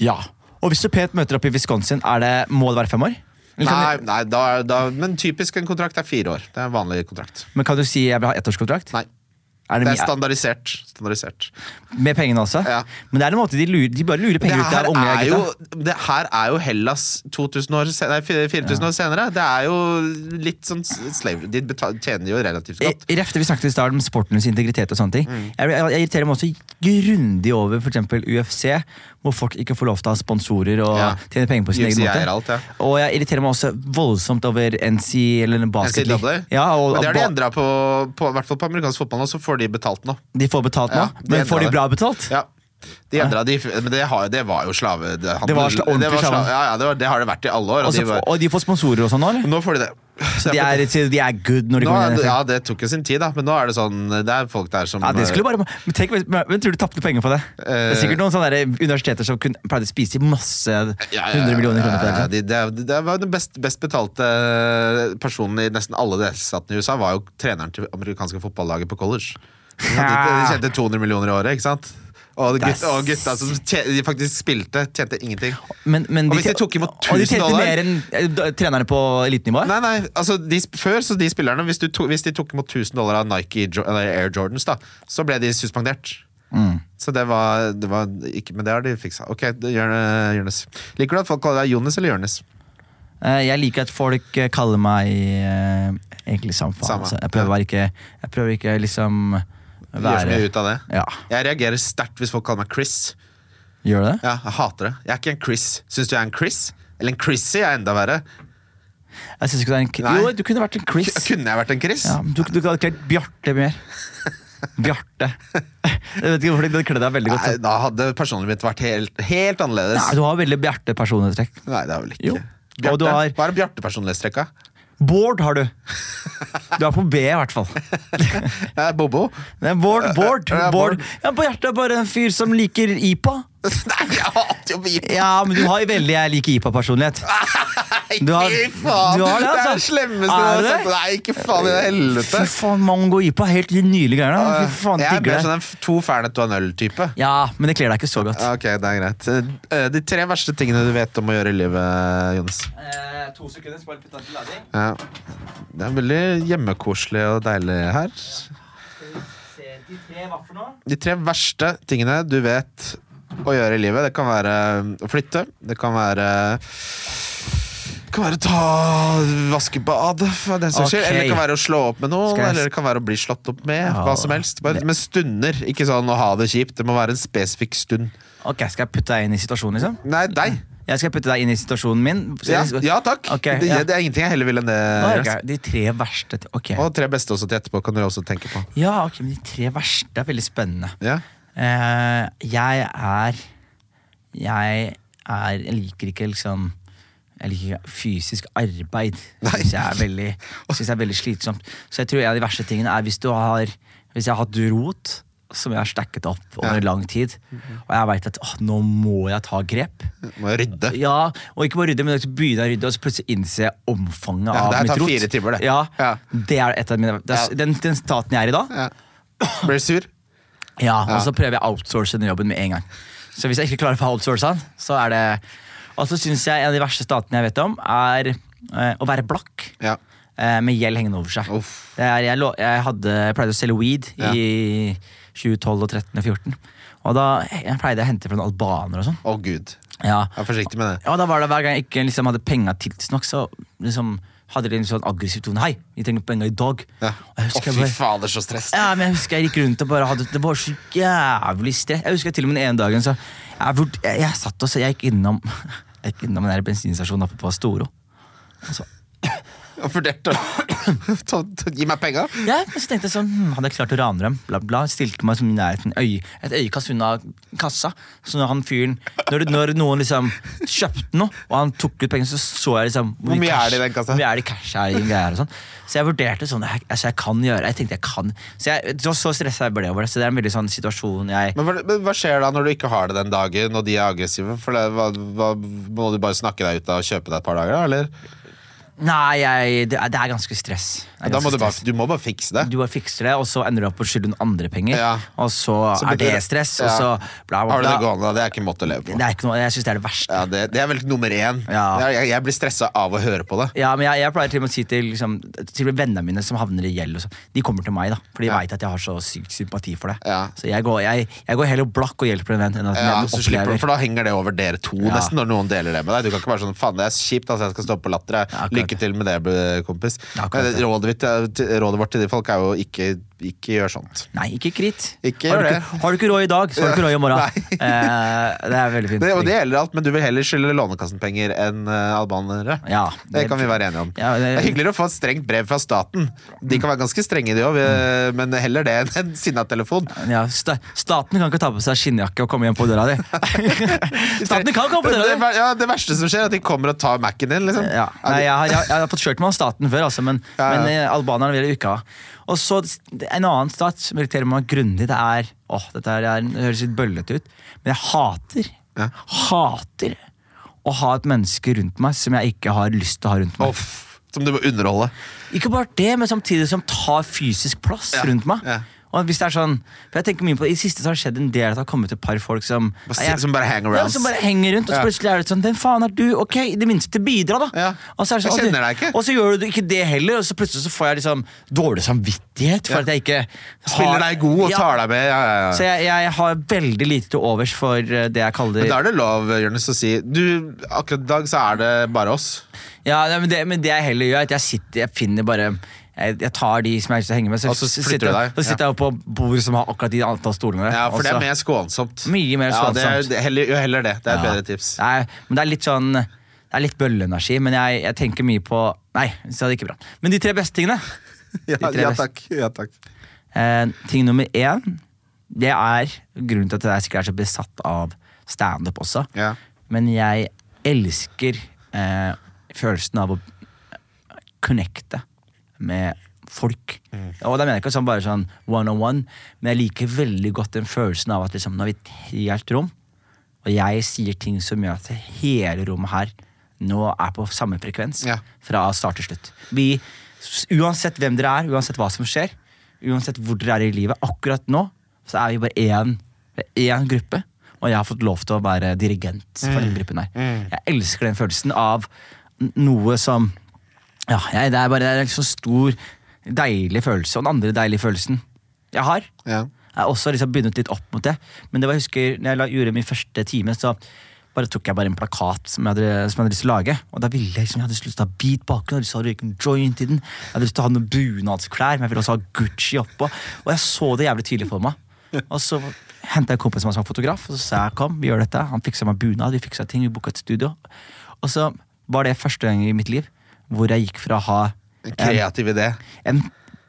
Ja. Og hvis du pent møter opp i Wisconsin, er det, må det være fem år? Nei, nei da, da, men typisk en kontrakt er fire år. Det er en vanlig kontrakt. men kan du si jeg vil ha ettårskontrakt? Nei, Er det, det er standardisert. standardisert. med pengene også? Ja. Men det er en måte de, lurer, de bare lurer penger ut av unge er jo, det her er jo Hellas 2000 år, nei, 4000 år senere. Det er jo litt sånn slave De tjener jo relativt godt. I- refte vi snakket i start om sportenes integritet og sånne ting. Mm. Jeg, jeg, irriterer meg også grundig over eksempel UFC, hvor folk ikke får lov til å ha sponsorer og Ja. tjene penger på sin egen måte. alt, ja. Og jeg irriterer meg også voldsomt over NC eller basket. Ja, og, Men det har de endra på, på, på amerikansk fotball nå, så får de betalt nå. de får betalt nå, Ja, men får de bra betalt? Ja. De endra de, men det, har, det var jo slave... Det, Det var sla- ordentlig slave. Ja, ja, det, var, det har det vært i alle år. Og Og, de, var, og de får sponsorer og sånn nå, eller? nå får de det. Så de er, de er good når de nå, kommer er inn det- ja, det tok jo sin tid, da. Men nå er det sånn Det er folk der som Ja, det skulle bare, men tenk, men, tror du tapte penger på det? Det er Eh. sikkert noen sånne universiteter som kunne, pleide å spise i masse Ja, ja, ja, 100 millioner kroner på ja, ja, det. de, det, det var den best, best betalte personen i nesten alle delstatene i USA, var jo treneren til amerikanske fotballaget på college. De, de tjente 200 millioner i året, ikke sant? Og, er og gutta som tjente, faktisk spilte, tjente ingenting. Men, men Og hvis de tok imot og de tjente dollar? mer enn eh, trenerne på elitenivå? Nei, nei, altså de, Før, så de spillerne, hvis, du to, hvis de tok imot 1000 dollar av Nike eller Air Jordans, da, så ble de suspendert. Mm. Så det var, det var ikke Men det har de fiksa. Ok, Jonis. Liker du at folk kaller deg Jonis eller Jonis? Eh, Jeg liker at folk eh, kaller meg egentlig samme faen. Samme, Altså. Jeg prøver ikke Jeg prøver ikke liksom Du gjør så mye ut av det. Ja, Jeg reagerer sterkt hvis folk kaller meg Chris. Gjør det? Ja, Jeg hater det. Jeg er ikke en Chris. Syns du jeg er en Chris? Eller en Chrissy er enda verre. Jeg synes ikke du er en K- Nei. Jo, du kunne vært en Chris. Kunne jeg vært en Chris? Ja, du, du hadde kledd Bjarte mer. Bjarte. Jeg vet ikke hvorfor du kledde deg veldig godt. Nei, da hadde personligheten mitt vært helt, helt annerledes. Nei, du har veldig Bjarte personlighetstrekk. Nei, det har vel ikke Jo. Bjarte. Har- Hva er Bjarte-personlighetstrekka? Bård har du. Du er på B, i hvert fall. Jeg Bobo? Er Bård, Bård, Ja, Bård. Bård. Ja, Bjarte er bare en fyr som liker IPA. Nei, jeg hater jo Beep! Ja, men du har jo veldig jeg liker IPA-personlighet. Du har- Fy faen! du har det, det er altså. det slemmeste Er jeg har det? sett. Nei, ikke faen i det helvete. Fy faen, Mango IPA. Helt nylig greier. da. Fy faen, jeg er digger mer det. sånn en to fernet og en øl-type. Ja, men det kler deg ikke så godt. Ok, det er greit. Eh, De tre verste tingene du vet om å gjøre i livet, Jonas. Eh, to sekunder, så bare putte den til lading. Ja. Det er veldig hjemmekoselig og deilig her. De tre, hva for noe? De tre verste tingene du vet å gjøre i livet, det kan være å flytte, det kan være det kan være å ta vaskebad, for den saks skyld. Eller det kan være å slå opp med noen, jeg- eller det kan være å bli slått opp med. Ja. Hva som helst. Bare med stunder. Ikke sånn å ha det kjipt. Det må være en spesifikk stund. Ok, Skal jeg putte deg inn i situasjonen, liksom? Nei, deg. Jeg skal putte deg inn i situasjonen min. Ja, ja takk. Okay, det, ja. det er ingenting jeg heller vil enn det. Det De tre verste okay. Og tre beste også til etterpå kan dere også tenke på. Ja, ok, men de tre verste er veldig spennende. Ja. Eh, jeg er Jeg er Jeg liker ikke liksom jeg liker ikke fysisk arbeid. Nei. Jeg er veldig, synes jeg er veldig slitsomt. Så jeg tror en av de verste tingene er hvis du har Hvis jeg har hatt rot som jeg har stacket opp over Ja. lang tid, og jeg veit at åh, nå må jeg ta grep. Må jeg rydde. Ja, og ikke bare rydde, men begynne å rydde, og så plutselig innse omfanget Ja, av mitt tar rot. timer, det. Ja. Det er et av mine det er, den, den staten jeg er i da, Ja. Blir du sur? Ja, og så prøver jeg å outsource den jobben med en gang. Så hvis jeg ikke klarer å få outsource den, så er det Og så syns jeg en av de verste statene jeg vet om, er eh, å være blakk. Ja. eh, med gjeld hengende over seg. Er, jeg, jeg, hadde, jeg pleide å selge weed Ja. i 2012 og 13 og 14. Og da jeg pleide jeg å hente fra noen albanere og sånn. Å, gud. Ja. Vær forsiktig med det. Ja, da var det Hver gang jeg ikke liksom, hadde penger tidsnok, så liksom, hadde de en sånn aggressiv tone. Hei, vi trenger penger i dag. Ja. Å, fy fader, så stress. ja, men jeg husker jeg gikk rundt og bare hadde Det var så jævlig stress. Jeg husker jeg til og med den ene dagen så jeg, jeg, jeg satt og så jeg gikk innom Jeg gikk innom den der bensinstasjonen oppe på Storo. Og så, Jeg vurderte å Gi meg penger. ja, og så tenkte jeg sånn hm, Hadde jeg klart å rane dem? Bla, bla. Stilte meg som i nærheten øy, et øyekast unna kassa. Så når han fyren Når, når noen liksom kjøpte noe, og han tok ut pengene, så så jeg liksom Hvor mye er det i den kassa? Hvor mye er det i cash her greier og sånn. Så jeg vurderte sånn jeg, altså jeg kan gjøre Jeg tenkte jeg kan Så jeg, det var så stressa jeg ble over det. Så det er en veldig sånn situasjon jeg Men men hva skjer da når du ikke har det den dagen, og de er aggressive? For det, hva, hva, Må du bare snakke deg ut av å kjøpe deg et par dager, da, eller? Nei, jeg, det, er, det er ganske stress. Er Da må ganske du, bare, stress. du må bare fikse det. Du bare fikser det, og så ender du opp på å skylde noen andre penger. Ja. Og så, Så er det stress. stress, og så bla, bla, Har du det gående? Det er ikke en måte å leve på. Det er ikke noe, jeg synes det er det verste. Ja, det, det er vel nummer én. Ja. Jeg, jeg blir stressa av å høre på det. Ja, men jeg, jeg pleier til å si til, liksom, til vennene mine som havner i gjeld, og sånn, de kommer til meg, da, for de Ja. vet at jeg har så sykt sympati for det. Ja. Så jeg går, jeg, jeg går heller blakk og hjelper en venn enn at Ja, så slipper, for da henger det over dere to Ja. nesten når noen deler det med deg. Du kan ikke være sånn faen, det er kjipt at jeg skal stå på latter. jeg. Lykke til med det, kompis. Ja, akkurat rådet, mitt, rådet vårt til de folk er jo ikke, ikke gjør sånt. Nei, ikke krit. Ikke har, du ikke, har du ikke råd i dag, så har du ikke råd i morgen. Eh, det er veldig fint. Det, det gjelder alt, men du vil heller skylde Lånekassen penger enn uh, albanere. Ja, Det kan vi være enige om. Ja, det... det- er hyggeligere å få et strengt brev fra staten. De kan være ganske strenge, de òg, men heller det enn en sinna telefon. Ja, sta staten kan ikke ta på seg skinnjakke og komme hjem på døra di. staten kan komme på døra di! det, ja, det verste som skjer, er at de kommer og tar Mac-en din. Liksom. Ja. Nei, jeg, har, jeg, jeg har fått kjørt av staten før, altså, men, Ja, ja. men eh, albanerne vil jeg ikke ha. Og så En annen stat som irriterer meg grundig, det er Åh, dette er, det høres litt bøllete ut, men jeg hater Ja. Hater å ha et menneske rundt meg som jeg ikke har lyst til å ha rundt meg. Off, som du må underholde. Ikke bare det, men samtidig som tar fysisk plass Ja, rundt meg. ja. Og hvis det er sånn, for jeg tenker mye på I siste så har det skjedd en del at det har kommet et par folk som Bare jeg- som bare hang ja, som bare henger rundt, og så plutselig er det sånn Hvem faen er du? Ok, i det minste bidra, da. Ja. Og så det sånn, og du-. Og så gjør du ikke det heller, og så plutselig så får jeg liksom dårlig samvittighet for Ja. at jeg ikke har, Spiller deg god og tar deg med. Så jeg, jeg har veldig lite til overs for eh, det jeg kaller Men da er det lov Jonas, å si Du, akkurat i dag så er det bare oss. Ja, men det, men det jeg heller gjør, er at jeg sitter, jeg finner bare jeg, jeg tar de som jeg har lyst til å henge med, så, Og så sitter du deg. så sitter jeg på bordet som har akkurat de antall stolene. Ja, For også. det er mer skånsomt. Mye mer Ja, det er, skånsomt. heller, jo, heller det. Det er et Ja. bedre tips. Nei, men det er litt sånn Det er litt bøllenergi, men jeg, jeg tenker mye på Nei, så er det ikke bra. Men de tre beste tingene Ja, De tre ja takk. Ja, takk. eh, Ting nummer én, det er grunnen til at jeg sikkert er så besatt av standup også. Ja. Men jeg elsker eh, følelsen av å connecte med folk. Og da mener jeg ikke sånn bare sånn one on one, men jeg liker veldig godt den følelsen av at liksom, nå er vi et helt rom, og jeg sier ting som gjør at hele rommet her nå er på samme frekvens Ja. fra start til slutt. Vi, uansett hvem dere er, uansett hva som skjer, uansett hvor dere er i livet, akkurat nå så er vi bare én, én gruppe. Og jeg har fått lov til å være dirigent for den gruppen her. Jeg elsker den følelsen av noe som Ja, jeg, det er bare det er en så stor, deilig følelse. Og den andre deilige følelsen jeg har, Ja. jeg har også liksom begynt litt opp mot det. Men det var, jeg husker, når jeg la- gjorde min første time, så bare tok jeg bare en plakat som jeg hadde, som jeg hadde lyst til å lage. Og da ville jeg liksom, jeg hadde lyst til å ha beat bakgrunn, jeg hadde lyst til å røyke en joint i den. Jeg hadde lyst til å ha noen bunadsklær, men jeg ville også ha Gucci oppå. Og jeg så det jævlig tydelig for meg. Og så henta jeg en min som var fotograf, og så sa jeg kom, vi gjør dette. Han fiksa meg bunad, vi fiksa ting, vi booka et studio. Og så var det første gang i mitt liv hvor jeg gikk fra å ha En kreativ idé. en,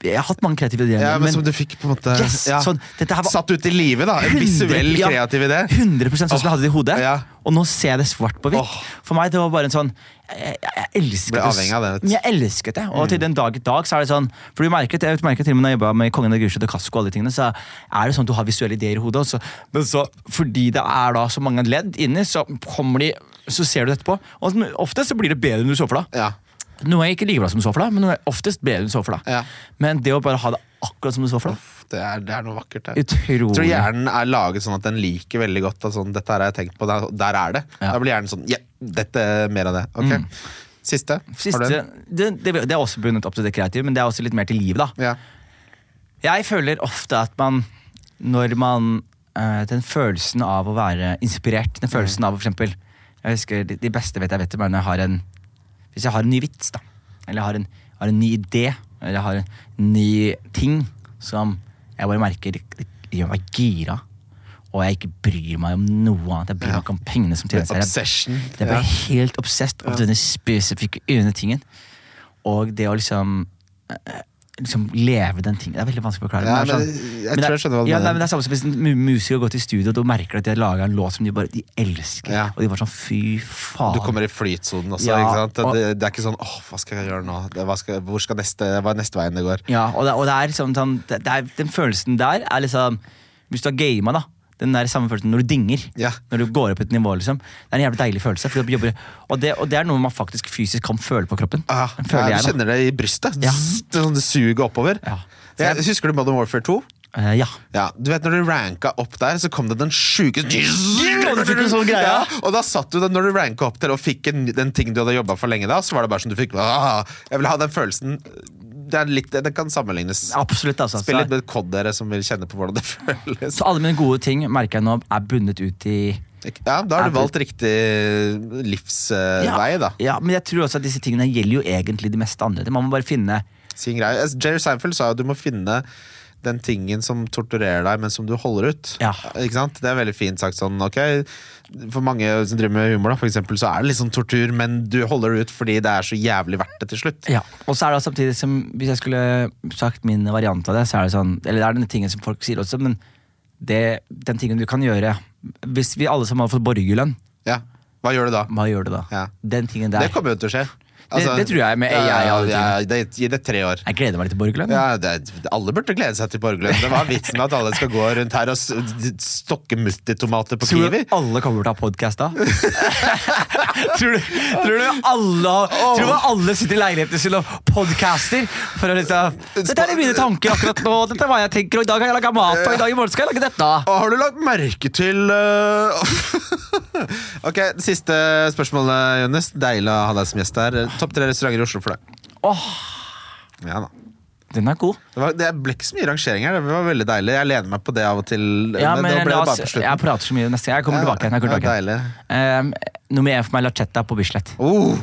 Jeg har hatt mange kreative ideer, Ja, men, som du fikk på en måte Yes, ja. sånn, var Satt ut i livet, da. En visuell, 100 ja, kreativ idé. 100 sånn som jeg hadde det i hodet. Ja. Og nå ser jeg det svart på hvitt. Oh. For meg det var bare en sånn Jeg, jeg, elsket det. det. Mm. Men jeg elsket det. Og til den dag i dag så er det sånn For du merket, jeg merket til og med når jeg jobba med Kongen av Gulset og Kasko, alle de tingene, så er det sånn at du har visuelle ideer i hodet. Så, men så, fordi det er da så mange ledd inni, så kommer de Så ser du det etterpå. Og ofte så blir det bedre enn du så for deg. Ja. Noe er ikke like bra som du så for deg, men noe er oftest bedre enn du så for deg. Ja. Men det å bare ha det akkurat som du så for deg Det er, det er noe vakkert der. Utrolig. Jeg tror hjernen er laget sånn at den liker veldig godt at sånn, dette her har jeg tenkt på, der, der er det. Ja. Da blir hjernen sånn Ja, dette er mer av det. Ok. Siste? Du Siste, en? det, det, det er også bundet opp til det kreative, men det er også litt mer til livet. da. Ja. Jeg føler ofte at man, når man øh, Den følelsen av å være inspirert, den følelsen av for eksempel Jeg husker de, de beste vet jeg vet om er når jeg har en Hvis jeg har en ny vits, da. Eller jeg har en, har en ny idé, eller jeg har en ny ting som jeg bare merker det gjør meg gira. Og jeg ikke bryr meg om noe annet. Jeg bryr meg ikke om pengene som tjenes her. Jeg- jeg blir helt obsessed av denne spesifikke ene tingen. Og det å liksom Liksom leve den tingen Det er veldig vanskelig å forklare. Ja, men sånn- jeg men tror det- jeg skjønner hva du ja, mener. nei, men Det er samme som hvis en musiker har gått i studio og merker at de har laga en låt som de bare de elsker. Ja. Og de bare sånn fy faen. Du kommer i flytsonen også. Ja, ikke sant? Det, det er ikke sånn åh, hva skal jeg gjøre nå? Det, hva, skal, hvor skal neste, hva er neste veien det går? Ja, og det, og det er liksom sånn er, Den følelsen der er liksom Hvis du har gama, da. Den der samme følelsen når du dinger. Ja. Når du går opp et nivå. liksom Det er en jævlig deilig følelse. Jobber, og, det, og det er noe man faktisk fysisk kan føle på kroppen. Ah, føler ja, jeg, du kjenner det i brystet. Ja. Det, sånn, det suger oppover. Ja. Jeg, husker du Modern Warfare 2? Uh, ja. Ja, du vet Når du ranka opp der, så kom det den sjukeste sånn. Ja, og da satt du den når du ranka opp der og fikk en, den ting du hadde jobba for lenge da, så var det bare som du fikk ah, Jeg vil ha den følelsen Det, er litt, det kan sammenlignes. Absolutt. altså Spill litt med kod dere som vil kjenne på hvordan det føles. så alle mine gode ting merker jeg nå er bundet ut i Ja, Da har du valgt riktig livsvei, da. Ja, Men jeg tror også at disse tingene gjelder jo egentlig de meste andre. Man må bare finne Sin greie. Jerry Seinfeld sa jo at du må finne den tingen som torturerer deg, men som du holder ut. Ja. Ikke sant? Det er veldig fint sagt sånn, ok For mange som driver med humor, da, for eksempel, så er det litt sånn tortur, men du holder det ut fordi det er så jævlig verdt det til slutt. Ja, og så er det samtidig som Hvis jeg skulle sagt min variant av det, så er det sånn Eller det er denne tingen som folk sier også, men det, den tingen du kan gjøre Hvis vi alle sammen hadde fått borgerlønn, Ja. Hva gjør du da? hva gjør du da? Ja. Den tingen der. Det kommer jo til å skje. Det tror jeg med AI ja, ja, det, Gi det tre år. Jeg gleder meg litt til borgerlønn. Ja, det, alle burde glede seg til borgerlønn. Det var vitsen med at alle skal gå rundt her og stokke muttitomater på Tror Kiwi. du alle kommer til å ha podkast da? tror, du, tror du alle Tror du alle sitter i leiligheten sin og podcaster? For å liksom Dette er mine tanker akkurat nå, dette er hva jeg tenker, og i dag har jeg laga mat, og i dag i morgen skal jeg lage dette. Og har du lagt merke til uh... Ok, Siste spørsmålet, Jonis. Deilig å ha deg som gjest her. Topp tre restauranter i Oslo for deg. Åh, Ja da. den er god. Det, var, det ble ikke så mye rangering her. Det var veldig deilig. Jeg lener meg på det av og til. Ja, men, men ble la det oss, bare på slutten. jeg prater så mye neste gang. Jeg kommer tilbake. igjen, Jeg kommer Ja, tilbake. igjen. deilig. Um, nummer én for meg Lachetta på Bislett. Oh,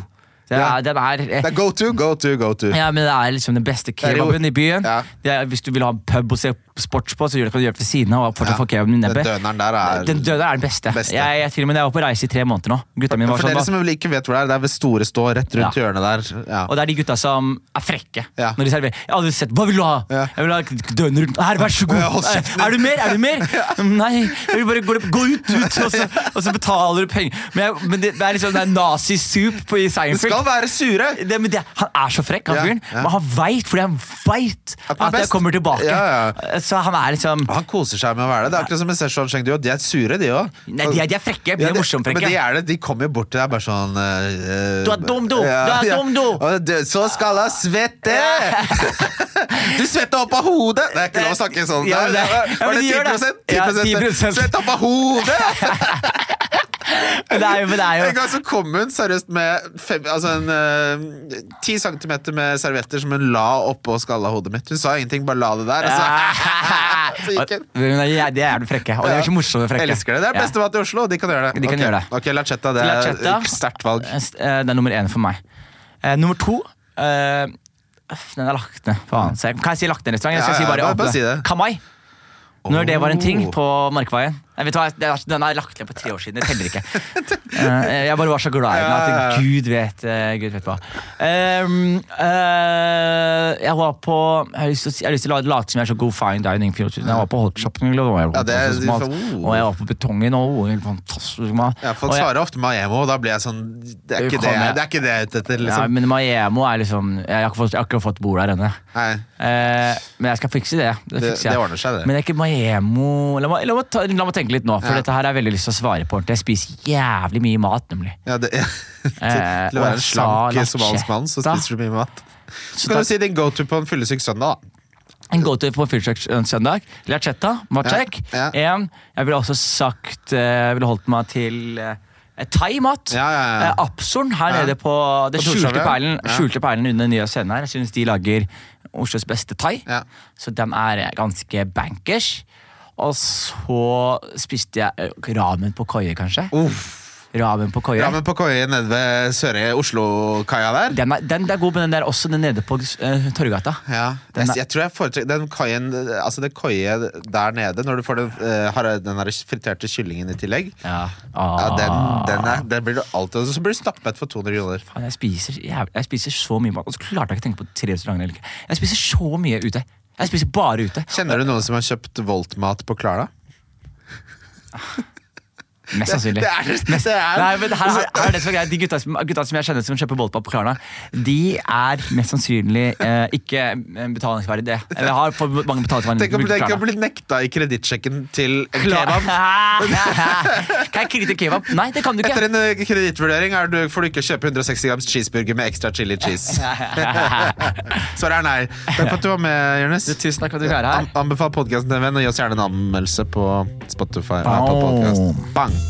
Det Ja. den er, det er go to, go to, go to. ja, men det er liksom den beste kebaben i byen. Ja. Det er, hvis du vil ha en pub og se sports på, så gjør det, kan du gjør det ved siden av. Og fortsatt Ja. få min i Den døneren der er Den døneren er den beste. Beste. Jeg, jeg, til og med, jeg var på reise i tre måneder nå. Gutta mine var For sånn, dere da. som ikke vet hvor det er, det er ved Store Stå, rett rundt Ja. hjørnet der. Ja. Og det er de gutta som er frekke Ja. når de serverer. Jeg har aldri sett Hva vil du ha? Ja. Jeg vil ha døner. Her, vær så god. Ja, hold kjeften er du mer? Er du mer? Nei. Jeg vil bare gå, gå ut, ut, og så, og så betaler du penger. Men, jeg, men det, det er liksom det er nazi-soup på i Det Seinfeld. skal være sure! Det, men det, han er så frekk, han Ja, fyren. ja. Men han veit, fordi han veit At at, han er jeg best. kommer tilbake. Ja, Så han er liksom Han koser seg med å være det. Det er akkurat som med Szechuan Chengdu. De er sure, de òg. Nei, de er, de er frekke. De er morsomt Men de er det, de kommer bort til deg bare sånn uh, Du er dum, du. Du er dum, du. Du, Så skal jeg svette! Du svetter opp av hodet! Det er ikke lov å snakke sånn. Ja, det- var ja, det de gjør det. 10 Ja, 10 10%. Svett opp av hodet! Det er jo, men det er jo En gang så kom hun seriøst med fem, altså en, eh, 10 centimeter med servietter som hun la oppå skalla hodet mitt. Hun sa ingenting, bare la det der. Altså. Men det er- du frekke. Og de er så morsomme frekke. Elsker det. Det er Ja. beste mat i Oslo. De kan gjøre det. De kan okay. gjøre det. Ok, Lachetta, det er et sterkt valg. Eh, Det er nummer én for meg. Uh, nummer to uh, Den er lagt ned. Faen. Kan jeg si lagt ned restaurant? Jeg skal Ja, si ja, bare, bare- bare si det. Kamai. Når det var en ting Oh. på Markveien. Nei, vet du hva, Den er lagt ned på tre år siden. Det teller ikke. Eh, jeg bare var så glad i den Ja, ja, at. Gud vet, eh, Gud vet hva. Um, uh, jeg var på Jeg har lyst til, å jeg late som jeg er så god fine dining. Jeg var på Hot Shopping. Og jeg var Ja, på oh. og jeg var på Betongen. Og helt fantastisk mat. Ja, folk svarer ofte Maemo, og da blir jeg sånn Det er ikke det, det, er ikke det jeg er ute etter, Ja, liksom. men Maemo er liksom Jeg har ikke fått, jeg har ikke fått bord der ennå. Eh, men jeg skal fikse det. Det, det, det ordner seg, det. Men det er ikke Maemo La meg, la la meg tenke litt nå, for Ja. dette her har jeg veldig lyst til å svare på. ordentlig. Jeg spiser jævlig mye mat, nemlig. Ja, det, til, Eh, til å være en slank somalisk mann, så spiser du mye mat. Så kan du si din go to på en fyllesyk søndag, da. En go-to på Fyrtøk søndag. Lachetta var Ja, ja. En, jeg ville også sagt eh, Jeg ville holdt meg til eh, Eh, Thai-mat. Ja, ja, ja. Eh, Absoren her Ja. nede på det På skjulte ja. perlen, skjulte perlen under den nye scenen her. Jeg synes de lager Oslos beste thai. Ja. Så den er ganske bankers. Og så spiste jeg eh, ramen på Koie, kanskje. Uff. Ramen på Koie. Ramen på Koie nede ved Søre Oslo-kaia der. Den, er, den er god, men den der også den nede på uh, Torgata. Ja, Den jeg, jeg tror jeg foretrekker den koien Altså det koie der nede, når du får den, uh, den der friterte kyllingen i tillegg. Ja. Ja, den, Ah. den, er, den blir du alltid Og så blir du stappmett for 200 kroner. Faen, jeg, spiser, jeg, jeg spiser så mye mat, og så klarte jeg ikke å tenke på tre restauranter. eller ikke. Jeg spiser så mye ute. Jeg spiser bare ute. Kjenner du noen som har kjøpt Volt-mat på Klara? Mest sannsynlig. Det er, det er, Nei, men her, her, her er det som er greit. De gutta som, gutta som jeg kjenner som kjøper Boltpop på Klarna, de er mest sannsynlig eh, ikke eh, betalingsverdige. Eller har for mange betalingsverdige. Tenk om de tenk Klarna. å bli nekta i kredittsjekken til en kebab. kan jeg krydre kebab? Nei, det kan du ikke. Etter en eh, kredittvurdering er får du ikke kjøpe 160 grams cheeseburger med ekstra chili cheese. Svaret er nei. Takk for at du var med, Jonis. Tusen takk for at du var her. An- Anbefal podkasten til en venn, og gi oss gjerne en anmeldelse på Spotify. podcast. Bang!